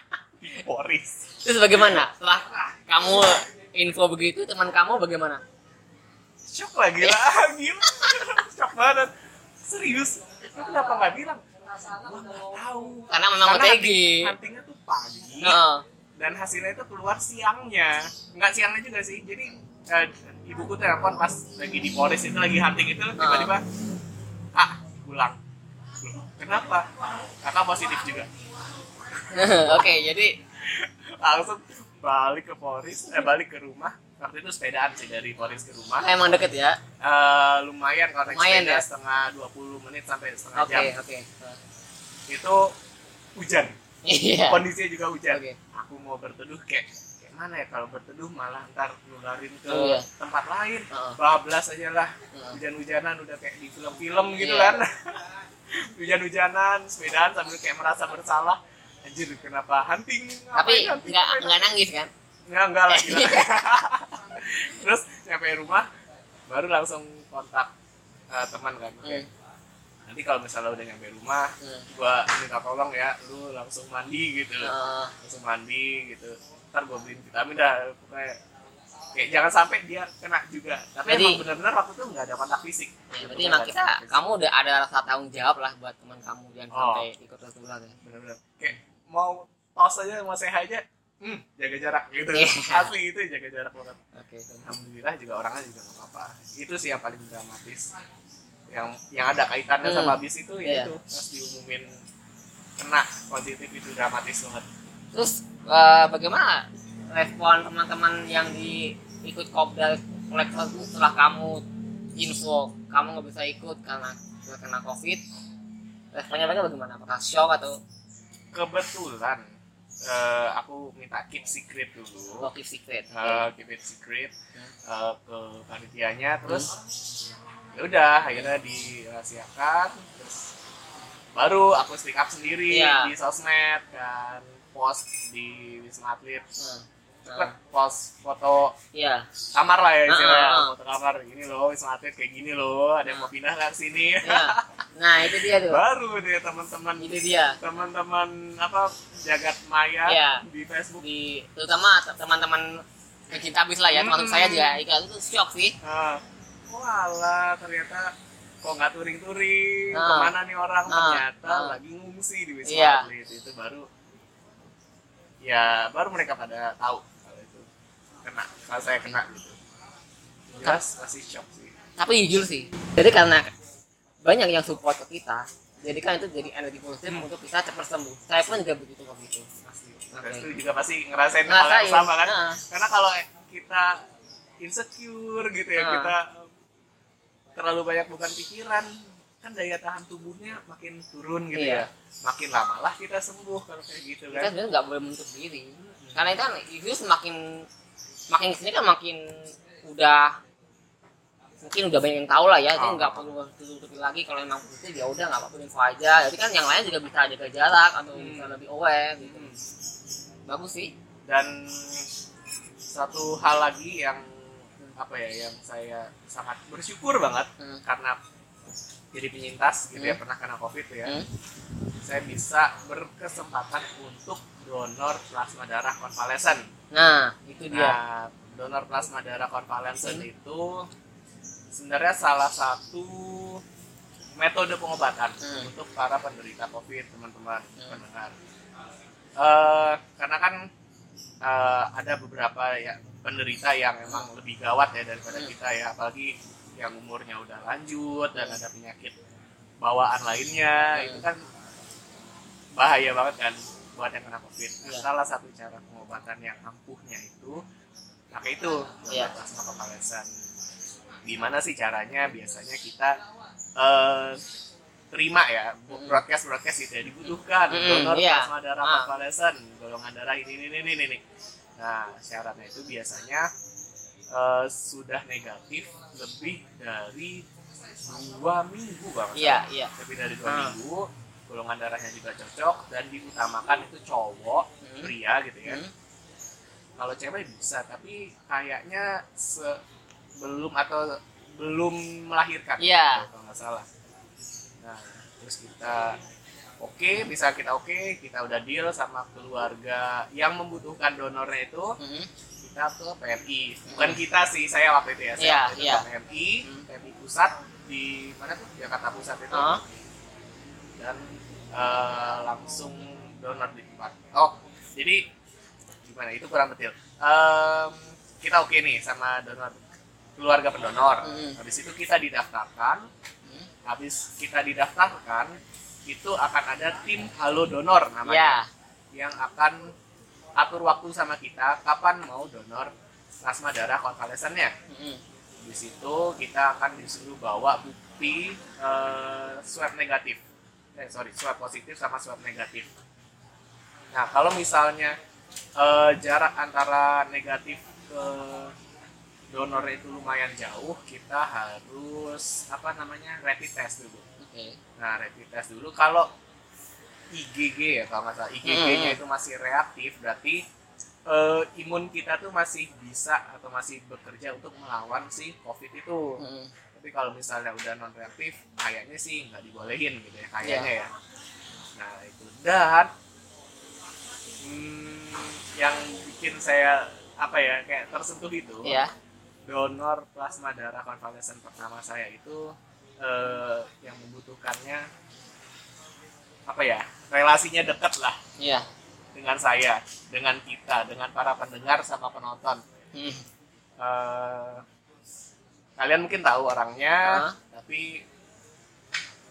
Poris terus bagaimana setelah kamu info begitu teman kamu bagaimana shock lah gila shock banget serius kenapa nggak bilang gua nggak tahu. Karena memang Karena OTG hunting- huntingnya tuh pagi Heeh. dan hasilnya itu keluar siangnya. Nggak siangnya juga sih. Jadi eh, ibuku telepon pas lagi di Polres itu lagi hunting itu tiba-tiba ah pulang. Kenapa? Kakak positif juga. Oke jadi langsung balik ke Polres eh balik ke rumah waktu itu sepedaan sih dari Polres ke rumah. Emang deket ya? Eh, lumayan kalau naik Lumayan sepeda ya? setengah 20 menit sampai setengah oke jam. oke. Itu hujan. Iya. Kondisinya juga hujan. Oke. aku mau berteduh kayak kayak mana ya kalau berteduh malah ntar nularin ke Oh, iya. tempat lain. Heeh. bablas aja lah. Hujan-hujanan udah kayak di film-film gitu Iya. kan. Hujan-hujanan sepedaan sambil kayak merasa bersalah. Anjir kenapa hunting? Tapi nggak nggak nangis kan Nggak, enggak lah gila. terus nyampe rumah baru langsung kontak eh, teman kan. Kayak, nanti kalau misalnya udah nyampe rumah Hmm. gua minta tolong ya lu langsung mandi gitu. Heeh. langsung mandi gitu. Ntar gua beliin vitamin dah. Pokoknya kayak jangan sampai dia kena juga. Tapi Jadi- emang benar-benar waktu itu nggak ada kontak fisik. Ya, berarti emang kita kamu udah ada rasa tanggung jawab lah buat teman kamu jangan Oh. sampai ikut tertular ya. Benar-benar kayak mau tos aja mau sehat aja hmm, jaga jarak gitu. Iya. asli itu jaga jarak banget. Oke. Dan alhamdulillah juga orangnya juga nggak apa-apa. Itu sih yang paling dramatis. Yang yang ada kaitannya Hmm. sama bis itu ya Iya. itu pas diumumin kena positif itu dramatis banget. Terus eh, bagaimana respon teman-teman yang di ikut kopdar kolektor setelah kamu info kamu nggak bisa ikut karena kena covid? Responnya mereka bagaimana? Apakah shock atau kebetulan eh, aku minta keep secret dulu. Oh, keep secret. Eh, keep it secret eh, ke panitianya terus ya udah akhirnya dirahasiakan terus baru aku speak up sendiri Iya. di sosmed kan post di wisma atlet. Hmm. Cepet post foto iya. kamar lah ya istilahnya. Ah, ah, ah. foto kamar ini loh wisma atlet kayak gini loh. Ada yang mau pindah nggak ke sini. Iya. Nah itu dia tuh. Baru deh teman-teman. Itu dia. Teman-teman apa jagat maya Iya. di Facebook. Di terutama teman-teman pecinta bis lah ya termasuk Hmm. saya juga. Ikut itu shock sih. Ah, walah ternyata kok nggak touring-touring? Nah. ke mana nih orang? Nah. ternyata Nah. lagi ngungsi di wisma Iya. atlet. Itu baru ya baru mereka pada tahu kena kalau saya kena gitu. Jelas masih shock sih. tapi jujur sih jadi karena banyak yang support ke kita jadi kan itu jadi energi positif Hmm. untuk kita cepat sembuh. Saya pun juga begitu waktu itu. Pasti. Juga pasti ngerasain hal yang sama kan? nah. karena kalau kita insecure gitu ya Nah. kita terlalu banyak bukan pikiran kan daya tahan tubuhnya makin turun gitu Iya. ya. Makin lama lah kita sembuh kalau kayak gitu kita kan. sebenarnya nggak boleh menutup diri. Karena itu kan itu semakin semakin ke sini kan makin udah mungkin udah banyak yang tahu lah ya jadi Ah. nggak perlu tutup-tutupi lagi kalau emang positif ya udah nggak apa-apa info aja jadi kan yang lain juga bisa jaga jarak atau Hmm. bisa lebih aware gitu Hmm. bagus sih dan satu hal lagi yang apa ya yang saya sangat bersyukur banget Hmm. karena jadi penyintas gitu ya Hmm. pernah kena covid ya Hmm. saya bisa berkesempatan untuk donor plasma darah konvalesen nah itu dia Nah, donor plasma darah konvalesen Hmm. itu sebenarnya salah satu metode pengobatan Hmm. untuk para penderita COVID, teman-teman Hmm. pendengar. Eh, karena kan eh, ada beberapa ya penderita yang emang lebih gawat ya daripada Hmm. kita ya, apalagi yang umurnya udah lanjut dan ada penyakit bawaan lainnya, Hmm. itu kan bahaya banget kan buat yang kena COVID. Nah, Iya. Salah satu cara pengobatan yang ampuhnya itu pakai itu Iya. plasma konvalesen. Gimana sih caranya? Biasanya kita eh, terima ya Hmm. broadcast broadcast itu ya dibutuhkan Hmm, donor iya. plasma darah Ah. konvalesen golongan darah ini ini ini ini. Nah syaratnya itu biasanya eh, sudah negatif lebih dari dua minggu bang iya iya lebih dari dua Ah. minggu golongan darahnya juga cocok dan diutamakan itu cowok Hmm. pria gitu ya Hmm. kalau cewek bisa tapi kayaknya sebelum atau belum melahirkan Iya. kalau nggak salah nah terus kita oke bisa kita oke kita udah deal sama keluarga yang membutuhkan donornya itu Hmm. kita ke PMI bukan kita sih saya waktu itu ya saya Iya, waktu itu iya. ke PMI Hmm. PMI pusat di mana tuh Jakarta Pusat itu Oh. Dan eh, langsung donor di tempat. Oh jadi gimana? Itu kurang detail. Em, kita oke nih sama donor keluarga pendonor. Hmm. habis itu kita didaftarkan. Hmm. habis kita didaftarkan itu akan ada tim halo donor ya. namanya yang akan atur waktu sama kita kapan mau donor plasma darah konvalesennya. Hmm. di situ kita akan disuruh bawa bukti eh, swab negatif eh sorry swab positif sama swab negatif nah kalau misalnya eh, jarak antara negatif ke donor itu lumayan jauh kita harus apa namanya rapid test dulu oke nah rapid test dulu kalau IgG ya kalau nggak salah IgG-nya Hmm. itu masih reaktif berarti eh, imun kita tuh masih bisa atau masih bekerja untuk melawan si COVID itu. Hmm. Tapi kalau misalnya udah non reaktif, kayaknya sih nggak dibolehin gitu ya, kayaknya ya. Nah itu. Dan hmm, yang bikin saya apa ya kayak tersentuh itu ya donor plasma darah konvalesen pertama saya itu eh, yang membutuhkannya apa ya relasinya dekat lah iya. dengan saya dengan kita dengan para pendengar sama penonton. Hmm. Eh, kalian mungkin tahu orangnya Hah? tapi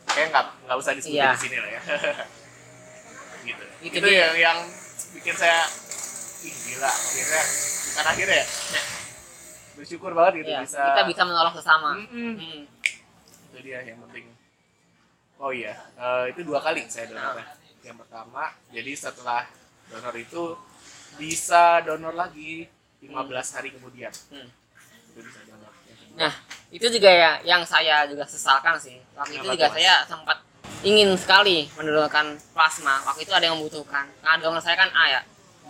kayak nggak nggak usah disebutin Iya. di sini lah ya gitu Itu itu, dia. yang yang bikin saya ih gila akhirnya bukan akhirnya ya bersyukur banget gitu Iya, bisa kita bisa menolong sesama Mm-mm. Hmm. itu dia yang penting oh iya eh, itu dua kali saya donor Ah. yang pertama jadi setelah donor itu bisa donor lagi 15 hari kemudian Hmm. itu bisa donor. Nah, itu juga ya yang saya juga sesalkan sih. Waktu itu juga Mas? saya sempat ingin sekali mendonorkan plasma. Waktu itu ada yang membutuhkan. Nah, donor saya kan A ya.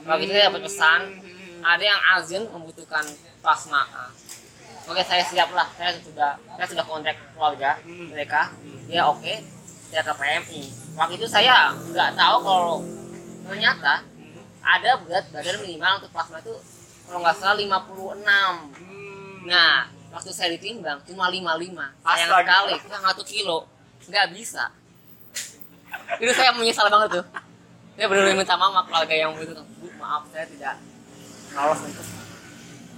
Waktu itu saya dapat pesan, ada yang azin membutuhkan plasma A. Oke, saya siap lah. Saya sudah saya sudah kontak keluarga mereka. Ya oke, saya ke PMI. Waktu itu saya nggak tahu kalau ternyata ada berat badan minimal untuk plasma itu kalau nggak salah 56. Hmm. Nah, waktu saya ditimbang cuma 55. Sayang Astaga. sekali, kurang 1 kilo. Nggak bisa. Itu saya menyesal banget tuh. Saya benar-benar minta maaf keluarga yang begitu. Bu, maaf saya tidak lolos untuk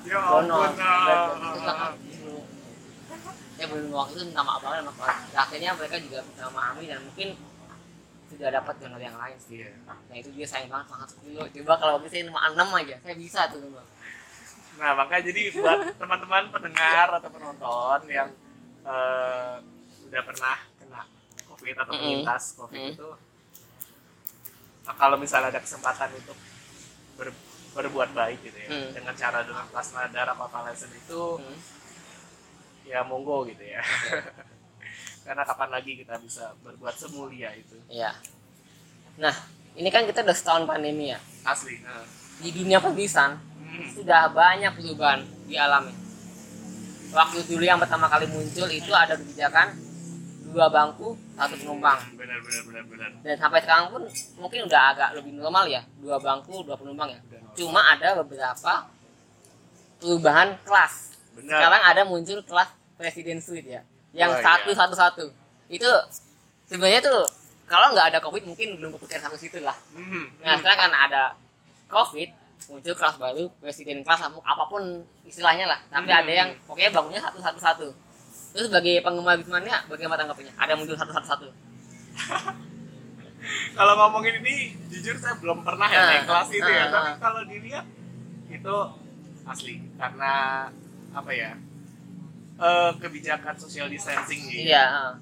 ya donor. itu ah. sangat kilo. Saya benar waktu itu minta maaf banget sama keluarga. Akhirnya mereka juga bisa memahami dan mungkin sudah dapat donor yang lain sih. Iya. Nah itu dia sayang banget sangat kilo. Coba kalau itu saya cuma 6 aja, saya bisa tuh donor. Nah, makanya jadi buat teman-teman pendengar atau penonton yang eh, udah pernah kena COVID atau penyintas COVID Mm. itu nah, kalau misalnya ada kesempatan untuk ber- berbuat baik gitu ya Mm. dengan cara donor plasma darah convalescent itu Hmm. ya monggo gitu ya. Karena kapan lagi kita bisa berbuat semulia itu Iya. Nah, ini kan kita udah setahun pandemi ya. asli. Nah. Di dunia perbisan Hmm. Sudah banyak perubahan dialami. Waktu dulu yang pertama kali muncul itu ada kebijakan dua bangku satu penumpang. Benar benar benar benar. Dan sampai sekarang pun mungkin udah agak lebih normal ya, dua bangku dua penumpang ya. Cuma ada beberapa perubahan kelas. Benar. Sekarang ada muncul kelas presiden suite ya, yang Oh, satu iya. satu satu. Itu sebenarnya tuh kalau nggak ada covid mungkin belum kepikiran sampai situ lah. Hmm. Nah sekarang kan ada covid muncul kelas baru presiden kelas apa- apa pun istilahnya lah. Tapi Hmm. ada yang pokoknya bangunnya satu satu satu. Terus sebagai penggemar Bismania bagaimana tanggapannya? Ada muncul satu satu satu. kalau ngomongin ini jujur saya belum pernah ya Ah, naik kelas itu ya ah, tapi ah. kalau dilihat itu asli karena apa ya eh, kebijakan social distancing gitu Iya.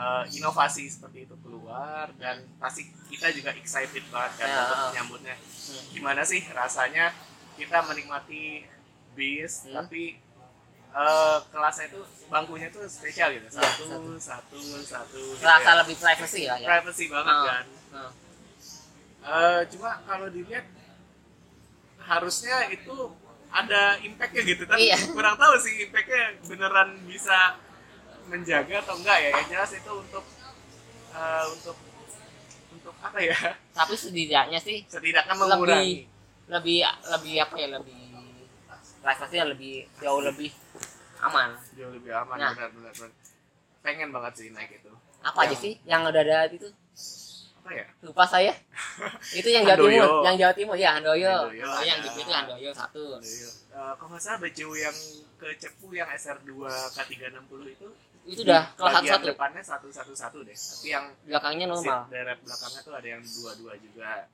Eh, inovasi seperti itu keluar dan pasti kita juga excited banget kan Ya, untuk menyambutnya Hmm. gimana sih rasanya kita menikmati bis Hmm. tapi eh, kelasnya itu bangkunya tuh spesial gitu satu satu. satu satu gitu Rasa ya. lebih privacy lah ya. privacy banget Ah. kan Ah. Eh, cuma kalau dilihat harusnya itu ada impactnya gitu tapi Iya. kurang tahu sih impactnya beneran bisa menjaga atau enggak ya yang jelas itu untuk eh, untuk untuk apa ya Tapi setidaknya sih setidaknya lebih mengurangi lebih lebih apa ya lebih privasinya lebih jauh lebih aman. jauh lebih aman Nah. benar benar benar. pengen banget sih naik itu Apa aja Yang- sih yang udah ada itu? apa ya Lupa saya. itu yang Jawa Handoyo. Timur, yang Jawa Timur ya Handoyo. Handoyo Oh, yang gitu itu Handoyo satu. Eh, kalau nggak salah baju yang ke Cepu yang SR2 K360 itu Itu udah kelas satu depannya satu satu satu deh tapi yang Belakangnya normal. deret belakangnya tuh ada yang dua dua juga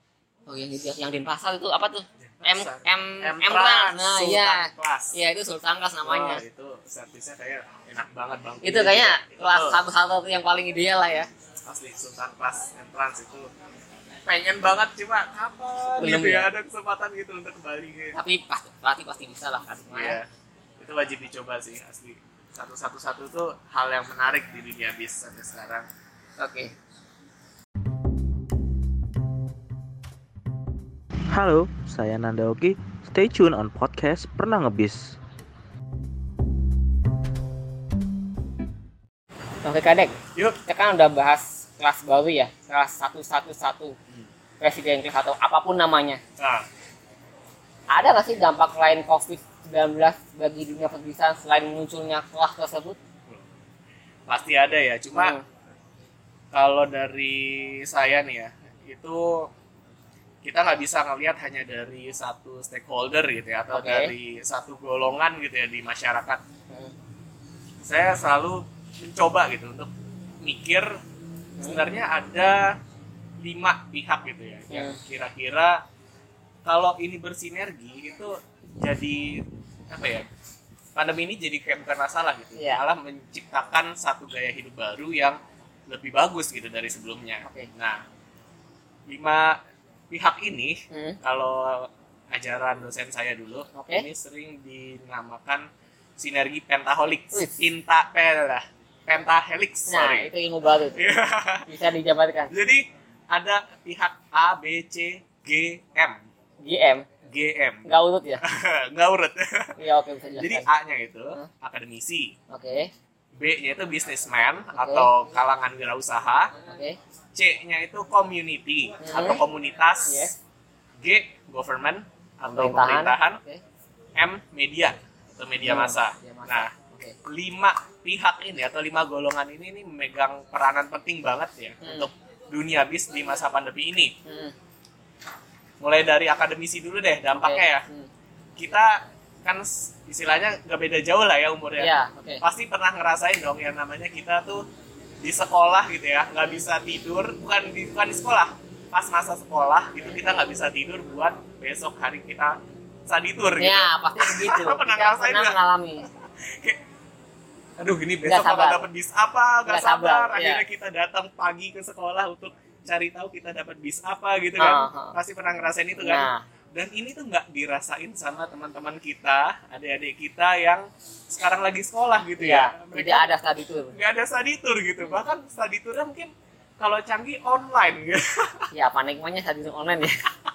Oh yang di yang Denpasar itu apa tuh? M Denpasar. M M M Trans, Nah iya. Iya itu Sultan Kelas namanya. Wah, itu servisnya kayak enak banget bang itu kayaknya Itu kelas tuh satu satu yang paling ideal lah ya. asli Sultan Plus entrance itu pengen banget cuma kapan Belum gitu ya ya? ada kesempatan gitu untuk kembali gitu. Tapi pasti pasti pasti bisa lah kan. Iya, itu wajib dicoba sih asli. Satu satu satu tuh hal yang menarik di dunia bis sampai sekarang. Oke. Halo, saya Nanda Oki. Stay tune on podcast Pernah Ngebis. Oke kadek. Yuk, Kita kan udah bahas kelas baru ya, kelas satu satu satu. Presiden kelas atau apa pun namanya. nah Ada nggak sih dampak lain COVID-19 bagi dunia perbisan selain munculnya kelas tersebut? pasti ada ya. Cuma Hmm. kalau dari saya nih ya, itu kita nggak bisa ngelihat hanya dari satu stakeholder gitu ya, atau Oke. dari satu golongan gitu ya di masyarakat. Hmm. Saya selalu mencoba gitu untuk mikir sebenarnya ada lima pihak gitu ya yang Hmm. kira-kira kalau ini bersinergi itu jadi apa ya pandemi ini jadi kayak bukan masalah gitu Iya. malah menciptakan satu gaya hidup baru yang lebih bagus gitu dari sebelumnya Oke. nah lima pihak ini Hmm. kalau ajaran dosen saya dulu Oke. ini sering dinamakan sinergi pentahelix Wih. pinta pel pentahelix Nah, sorry itu ilmu baru. Iya. Bisa dijabarkan. jadi ada pihak A B C G M G M nggak urut ya? nggak urut Iya, oke bisa jadi jelaskan. A nya itu Hmm. akademisi Oke, B nya itu businessman atau kalangan wirausaha oke. C nya itu community Hmm. atau komunitas Yes. G government atau Pemerintahan. pemerintahan Oke. M media atau media Hmm, massa. media massa. Nah, Oke. lima pihak ini atau lima golongan ini ini memegang peranan penting banget ya Hmm. untuk dunia bis di masa pandemi ini. Hmm. Mulai dari akademisi dulu deh dampaknya Oke. ya. Hmm. Kita kan istilahnya gak beda jauh lah ya umurnya. Iya, oke. Pasti pernah ngerasain dong yang namanya kita tuh di sekolah gitu ya nggak bisa tidur bukan di bukan di sekolah pas masa sekolah itu kita nggak bisa tidur buat besok hari kita saditur gitu. Ya, pasti begitu. Pernah Kita ngerasain pernah nggak? mengalami. kayak aduh gini Nggak besok bakal dapat bis apa nggak Nggak sabar, sabar, akhirnya iya. kita datang pagi ke sekolah untuk cari tahu kita dapat bis apa gitu Ah, kan ah. pasti pernah ngerasain itu kan Nah, dan ini tuh nggak dirasain sama teman-teman kita adik-adik kita yang sekarang lagi sekolah gitu ya, ya tidak ada study tour. nggak ada study tour gitu bahkan study tournya mungkin kalau canggih online gitu Ya, apa nikmatnya study tour online ya?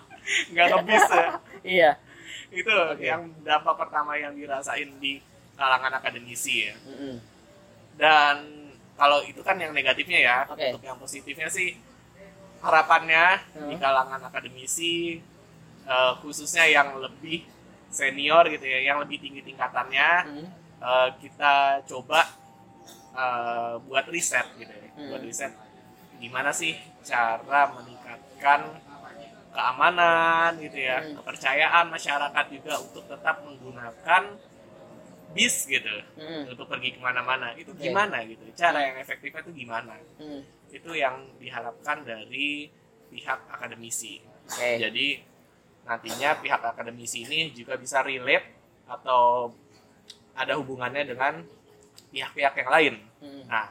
nggak ngebis ya iya. itu Oke. yang dampak pertama yang dirasain di kalangan akademisi ya Mm-mm. dan kalau itu kan yang negatifnya ya Oke. untuk yang positifnya sih harapannya Hmm. di kalangan akademisi eh, khususnya yang lebih senior gitu ya yang lebih tinggi tingkatannya Hmm. eh, kita coba eh, buat riset gitu ya Hmm. buat riset gimana sih cara meningkatkan keamanan gitu ya Hmm. kepercayaan masyarakat juga untuk tetap menggunakan bis gitu Hmm. untuk pergi ke mana-mana itu Oke. gimana gitu cara yang efektifnya itu gimana Hmm. Itu yang diharapkan dari pihak akademisi Oke. jadi nantinya pihak akademisi ini juga bisa relate atau ada hubungannya dengan pihak-pihak yang lain Hmm. nah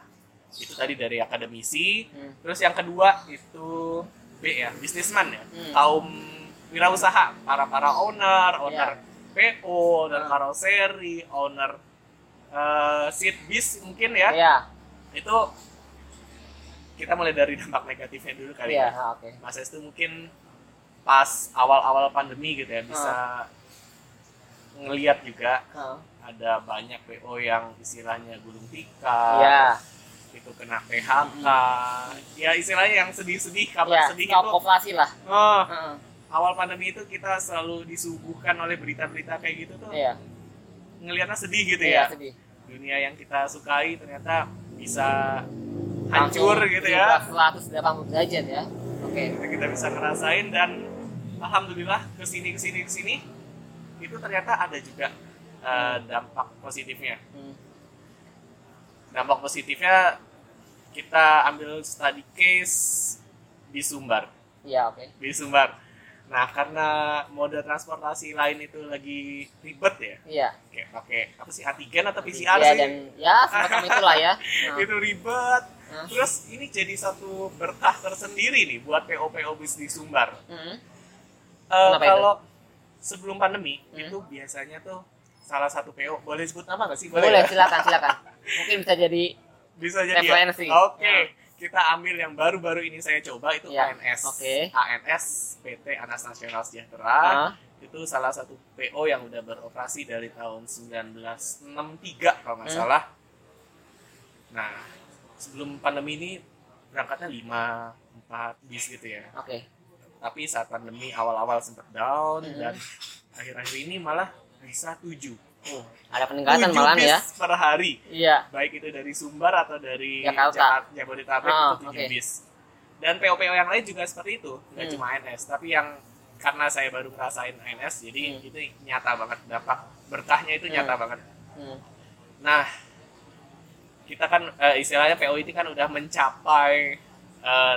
itu tadi dari akademisi Hmm. terus yang kedua itu B ya bisnisman ya Hmm. kaum wirausaha para para owner owner Ya. PO owner Ah. karoseri owner eh, seat bis mungkin ya Iya. itu kita mulai dari dampak negatifnya dulu kali Iya, ya oke. Mas Es tuh mungkin pas awal-awal pandemi gitu ya bisa ngeliat juga Ah. ada banyak PO yang istilahnya gulung tikar Iya. itu kena PHK ya istilahnya yang sedih-sedih kabar Iya, sedih itu koperasi lah. oh, Heeh. awal pandemi itu kita selalu disuguhkan oleh berita-berita kayak gitu tuh Iya. ngelihatnya sedih gitu Iya, ya sedih. dunia yang kita sukai ternyata bisa hancur gitu ya 180 derajat ya. Oke. Kita- kita bisa ngerasain dan alhamdulillah ke sini ke sini ke sini itu ternyata ada juga uh, dampak positifnya Hmm. dampak positifnya kita ambil study case di Sumbar Iya, oke. di Sumbar nah karena mode transportasi lain itu lagi ribet ya Iya. kayak pakai apa sih antigen atau PCR Iya sih dan ya semacam itulah ya. Nah. itu ribet Nah. terus ini jadi satu berkah tersendiri nih buat PO PO bis di Sumbar Hmm. Itu? kalau sebelum pandemi Hmm. itu biasanya tuh salah satu PO boleh sebut nama nggak sih Boleh, ya? silakan, silakan. Mungkin bisa jadi bisa jadi ya? Referensi. oke Ya. kita ambil yang baru-baru ini saya coba itu Ya, ANS oke. ANS PT Anas Nasional Sejahtera Ah. itu salah satu PO yang udah beroperasi dari tahun 1963 kalau nggak Hmm. salah nah sebelum pandemi ini berangkatnya 5 4 bis gitu ya Oke. tapi saat pandemi awal-awal sempat down Hmm. dan akhir-akhir ini malah bisa 7 Oh, ada peningkatan 7 malahan bis ya. per hari Iya. baik itu dari Sumbar atau dari Jakarta. Jabodetabek Ah, itu 7 oke. bis dan PO-PO yang lain juga seperti itu nggak Hmm. cuma ANS tapi yang karena saya baru ngerasain ANS jadi Hmm. itu nyata banget dampak berkahnya itu nyata Hmm. banget Hmm. nah kita kan eh, istilahnya PO ini kan udah mencapai eh,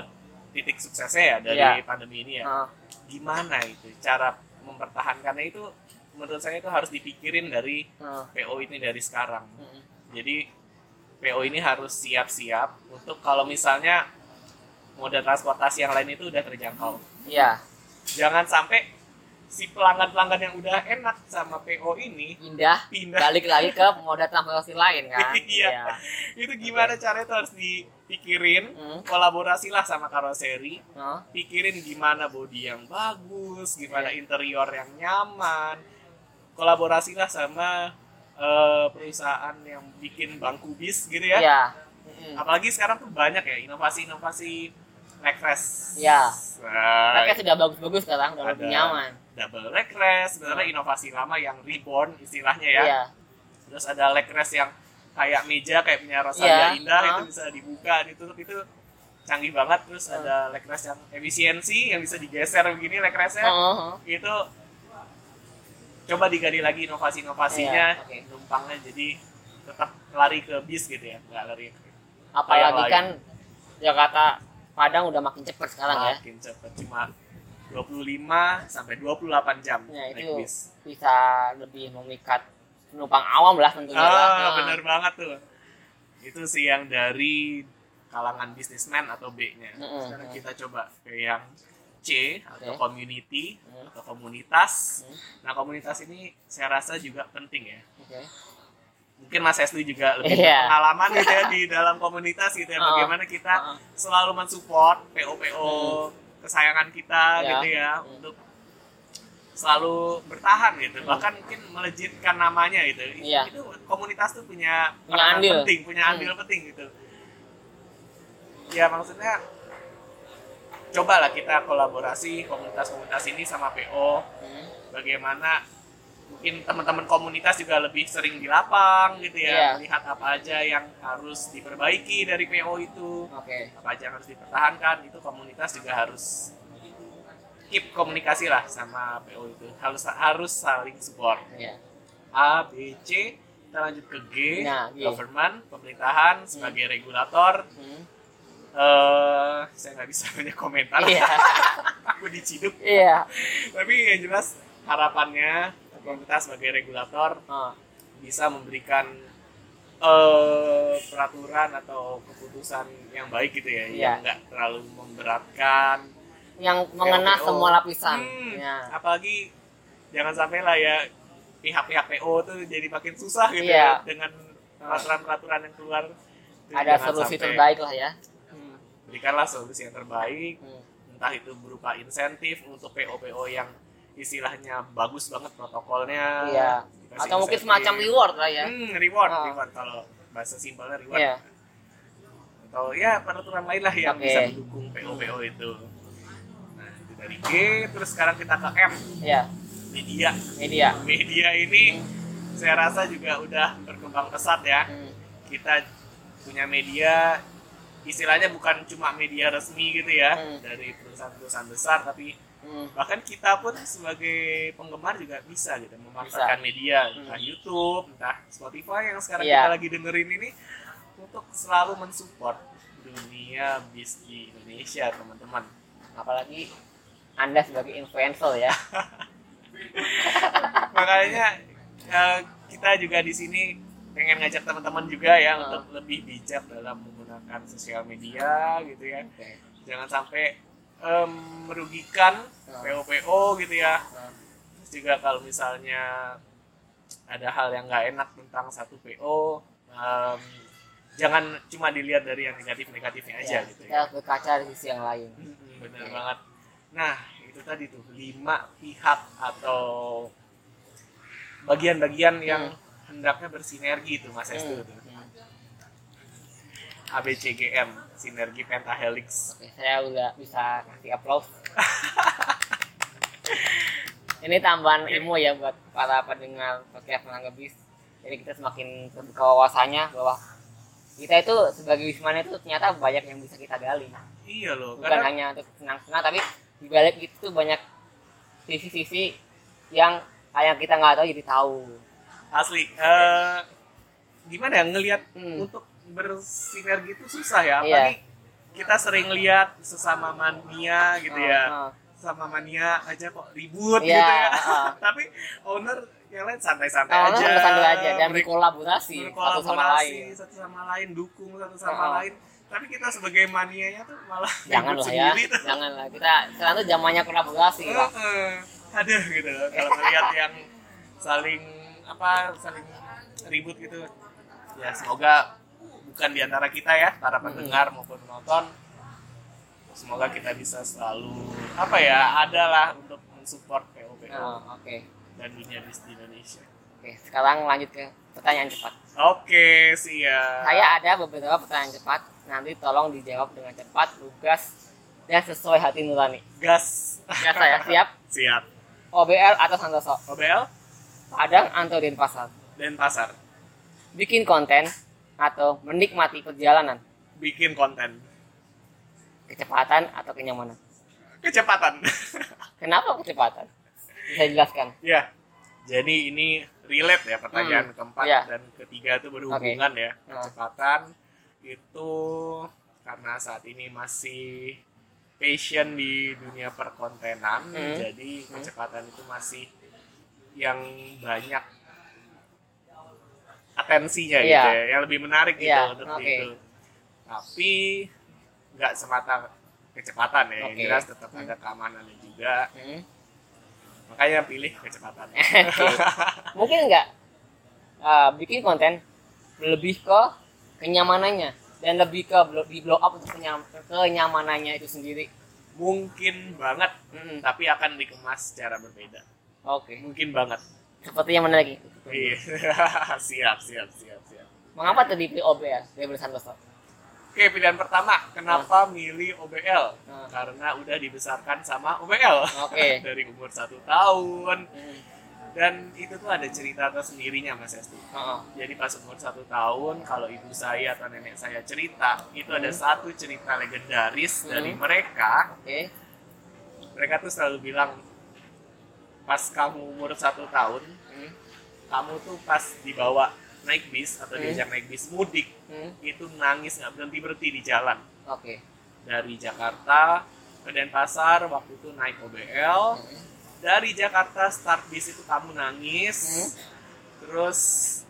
titik suksesnya ya dari Iya. pandemi ini ya. Nah, Gimana itu cara mempertahankannya itu menurut saya itu harus dipikirin dari nah, PO ini dari sekarang. mm, Jadi PO ini harus siap-siap untuk kalau misalnya moda transportasi yang lain itu udah terjangkau. iya Jangan sampai si pelanggan-pelanggan yang udah enak sama PO ini pindah pindah. balik lagi ke moda transportasi lain kan Iya. Itu gimana caranya itu harus dipikirin, Hmm. kolaborasilah sama karoseri, Nah, pikirin gimana bodi yang bagus, gimana interior yang nyaman. Kolaborasilah sama eh, perusahaan yang bikin bangku bis gitu ya. iya Mm-mm. Apalagi sekarang tuh banyak ya inovasi-inovasi backrest. Iya. Nah, mereka sudah bagus-bagus sekarang udah lebih nyaman double leg rest, sebenarnya inovasi lama yang reborn istilahnya ya. iya Terus ada leg rest yang kayak meja kayak punya Rosalia Iya, Indah uh. itu bisa dibuka, ditutup itu canggih banget. Terus Uh. ada leg rest yang efisiensi yang bisa digeser begini leg restnya. Oh, oh. Itu coba digali lagi inovasi-inovasinya, Iya, oke. numpangnya jadi tetap lari ke bis gitu ya, nggak lari ke apalagi kan Jakarta Padang udah makin cepet sekarang ya makin cepet cuma 25 sampai 28 jam Ya, naik itu bis. bisa lebih memikat penumpang awam lah tentunya lah. Ah, Nah, bener banget tuh. Itu sih yang dari kalangan bisnismen atau B-nya. Mm-mm. Sekarang kita coba ke yang C atau Oke. community Mm. atau komunitas. Mm. Nah, komunitas ini saya rasa juga penting ya. Oke. Mungkin Mas Esli juga lebih Iya. pengalaman gitu ya di dalam komunitas gitu ya. Oh. Bagaimana kita Oh. selalu mensupport PO-PO kesayangan kita Ya. gitu ya Mm. untuk selalu bertahan gitu bahkan mungkin melejitkan namanya gitu Iya. itu komunitas tuh punya Punya andil. penting punya Hmm. andil penting gitu ya maksudnya cobalah kita kolaborasi komunitas-komunitas ini sama PO Hmm. bagaimana mungkin teman-teman komunitas juga lebih sering di lapang gitu ya Iya. melihat apa aja yang harus diperbaiki dari PO itu Oke. apa aja yang harus dipertahankan itu komunitas juga harus keep komunikasi lah sama PO itu harus harus saling support Iya. A B C kita lanjut ke G Nah, government pemerintahan sebagai regulator Hmm. eh saya nggak bisa banyak komentar Iya. aku diciduk Iya. tapi yang jelas harapannya pemerintah sebagai regulator Oh. bisa memberikan eh peraturan atau keputusan yang baik gitu ya Iya. yang nggak terlalu memberatkan Yang mengena PO. semua lapisan. Hmm, Ya. apalagi jangan sampai lah ya pihak-pihak PO tuh jadi makin susah gitu Iya. ya dengan peraturan-peraturan yang keluar Ada solusi sampai- terbaik lah ya. Hmm, berikanlah solusi yang terbaik Hmm. entah itu berupa insentif untuk PO-PO yang istilahnya bagus banget protokolnya Iya. Atau mungkin semacam reward lah ya. Hmm, reward, Oh. reward kalau bahasa simpelnya reward. Iya. Atau ya peraturan lain lah yang Oke. bisa mendukung PO-PO itu. Nah, itu dari G, terus sekarang kita ke M, Iya. media. Media. Media ini saya rasa juga udah berkembang pesat ya. Hmm. Kita punya media istilahnya bukan cuma media resmi gitu ya Hmm. dari perusahaan-perusahaan besar tapi Hmm. bahkan kita pun sebagai penggemar juga bisa gitu memanfaatkan media entah YouTube entah Spotify yang sekarang Iya. kita lagi dengerin ini untuk selalu mensupport dunia bis di Indonesia teman-teman Apalagi Anda sebagai influencer ya. makanya eh, kita juga di sini pengen ngajak teman-teman juga ya Hmm. untuk lebih bijak dalam menggunakan sosial media gitu ya Oke. jangan sampai em, merugikan Hmm. PO-PO gitu ya Hmm. Terus juga kalau misalnya ada hal yang nggak enak tentang satu PO, em, jangan cuma dilihat dari yang negatif-negatifnya aja Ya, gitu kita ya. harus berkaca dari sisi yang lain. Mm-mm, Bener Oke. banget. Nah itu tadi tuh lima pihak atau bagian-bagian yang hendaknya bersinergi tuh Mas Estu Hmm. tuh. Hmm. ABCGM, sinergi pentahelix. Oke, saya udah bisa kasih applause. Ini tambahan ilmu ya buat para pendengar podcast menangga bis. Jadi kita semakin terbuka wawasannya bahwa kita itu sebagai wisman itu ternyata banyak yang bisa kita gali. Iya loh, Bukan karena hanya untuk senang-senang, tapi di balik itu tuh banyak sisi-sisi yang yang kita nggak tahu jadi tahu. asli. eh, gimana ya ngelihat Hmm. untuk bersinergi itu susah ya Iya. apalagi kita sering lihat sesama mania gitu ya Heeh. sama mania aja kok ribut Iya, gitu ya heeh. tapi owner yang lain santai-santai Nah, aja santai aja dan Mereka berkolaborasi satu sama berkolaborasi lain. satu sama lain dukung satu sama Heeh. lain tapi kita sebagai manianya tuh malah Jangan lah ya, tuh. jangan lah. Kita sekarang tuh zamannya kolaborasi lah. Heeh. ada gitu kalau melihat yang saling apa saling ribut gitu ya semoga bukan di antara kita ya para pendengar maupun penonton semoga kita bisa selalu apa ya adalah untuk mensupport POPO Nah, Oke, dan dunia bis di Indonesia oke. Sekarang lanjut ke pertanyaan cepat. oke siap Saya ada beberapa pertanyaan cepat. Nanti tolong dijawab dengan cepat, lugas, dan sesuai hati nurani. gas Ya saya siap. siap OBL atau Santoso? OBL Padang atau Denpasar? dan pasar Bikin konten atau menikmati perjalanan? bikin konten Kecepatan atau kenyamanan? kecepatan Kenapa kecepatan? Bisa jelaskan? ya jadi ini relate ya pertanyaan keempat Iya. dan ketiga itu berhubungan ya Nah. kecepatan itu karena saat ini masih passion di dunia perkontenan Hmm. jadi kecepatan itu masih yang banyak atensinya Iya. gitu ya yang lebih menarik gitu Iya, untuk oke. itu tapi nggak semata kecepatan ya yang Oke. jelas tetap ada keamanannya juga Hmm. makanya pilih kecepatan Oke. Mungkin nggak uh, bikin konten lebih ke kenyamanannya dan lebih ke di blow up untuk kenyam- kenyamanannya itu sendiri. mungkin banget Mm-mm. tapi akan dikemas secara berbeda Oke. mungkin banget Seperti yang mana lagi? iya siap siap siap siap Mengapa tadi pilih OBL dari Santoso? oke pilihan pertama kenapa milih OBL Hmm. karena udah dibesarkan sama OBL Oke. dari umur satu tahun Hmm. dan itu tuh ada cerita tersendirinya mas Esti jadi pas umur satu tahun kalau ibu saya atau nenek saya cerita itu ada satu cerita legendaris dari Hmm. mereka Oke. mereka tuh selalu bilang pas kamu umur satu tahun Hmm. kamu tuh pas dibawa naik bis atau Hmm. diajak naik bis mudik Hmm. itu nangis nggak berhenti berhenti di jalan Oke. dari Jakarta ke Denpasar waktu itu naik OBL Hmm. dari Jakarta start bis itu kamu nangis Hmm. terus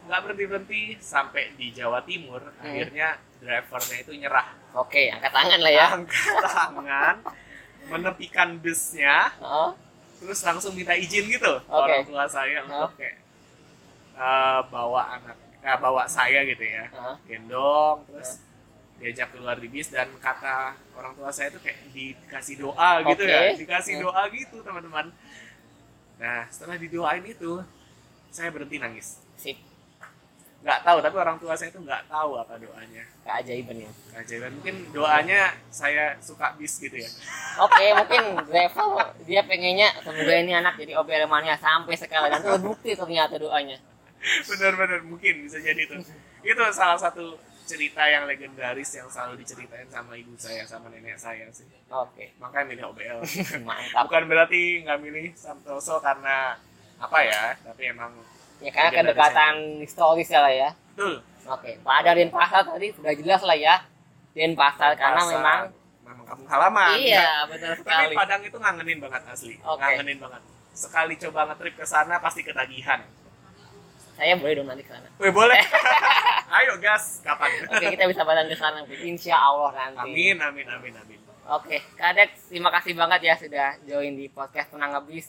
nggak berhenti berhenti sampai di Jawa Timur Hmm. akhirnya drivernya itu nyerah Oke, angkat tangan lah ya. angkat tangan menepikan busnya Oh, terus langsung minta izin gitu Oke. orang tua saya untuk kayak eh, bawa anak eh, bawa saya gitu ya oh. gendong terus diajak keluar di bis dan kata orang tua saya tuh kayak dikasih doa gitu Oke. ya dikasih doa gitu teman-teman nah setelah didoain itu saya berhenti nangis Sip. Nggak tahu tapi orang tua saya tuh nggak tahu apa doanya. Keajaiban ya. keajaiban. Mungkin doanya saya suka bis gitu ya. Oke, mungkin driver dia pengennya semoga ini anak jadi OBL mania sampai sekarang. Dan terbukti ternyata doanya. benar-benar mungkin bisa jadi itu itu salah satu cerita yang legendaris yang selalu diceritain sama ibu saya sama nenek saya sih. Oke, makanya milih OBL mantap. bukan berarti nggak milih Santoso karena apa ya tapi emang Ya karena Legendaris kedekatan historis ya lah ya. betul Oke, pada Denpasar tadi sudah jelas lah ya. Denpasar karena Pasar, memang memang kampung halaman iya benar tapi sekali. Padang itu ngangenin banget asli Oke. ngangenin banget sekali coba ngetrip ke sana pasti ketagihan Saya boleh dong nanti ke sana. Wih boleh ayo gas kapan Oke, kita bisa bareng ke sana. Insya Allah nanti. amin amin amin amin Oke, Kadek, terima kasih banget ya sudah join di podcast Tenang Ngebis.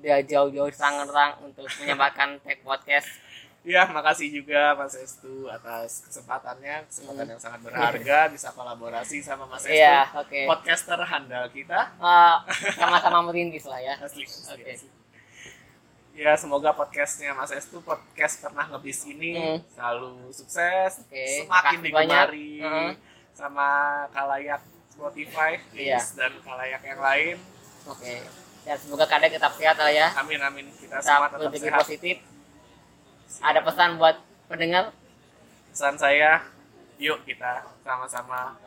Sudah jauh-jauh Tangerang untuk menyampaikan tag podcast. Ya, makasih juga Mas Estu atas kesempatannya, kesempatan yang sangat berharga bisa kolaborasi sama Mas Estu. Hmm. Iya, oke. Podcaster handal kita. Eh, sama-sama merintis lah ya. Asli, asli, Oke. asli. Ya, semoga podcastnya Mas Estu, podcast pernah ngebis ini Hmm. selalu sukses, Oke, semakin digemari Heeh. sama kalayak Spotify, Iya. Yes, dan kalayak yang lain. Oke. Dan semoga Kadek tetap sehat lah ya. Amin amin kita semua Tetap tetap berpikir sehat. positif. Ada pesan buat pendengar? pesan saya yuk kita sama-sama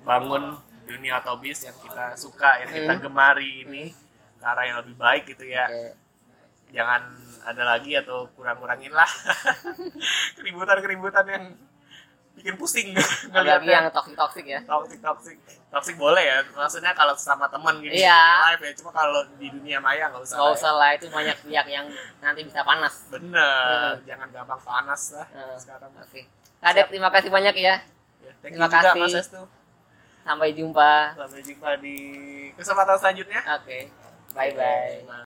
bangun dunia otobis yang kita suka yang kita Hmm. gemari ini ke arah yang lebih baik gitu ya jangan ada lagi atau kurang-kurangin lah keributan-keributan yang bikin pusing. Ngeliatnya yang toxic toxic ya. Toxic toxic. Toxic boleh ya. Maksudnya kalau sama teman gitu Iya. di live ya. Cuma kalau di dunia maya nggak usah nggak ya. usah lah itu banyak pihak yang nanti bisa panas. Bener. Hmm. jangan gampang panas lah Hmm. sekarang. Oke. Kadek terima kasih banyak ya. Ya, thank Terima you juga kasih. Mas sampai jumpa. Sampai jumpa di kesempatan selanjutnya. Oke. Bye bye Bye.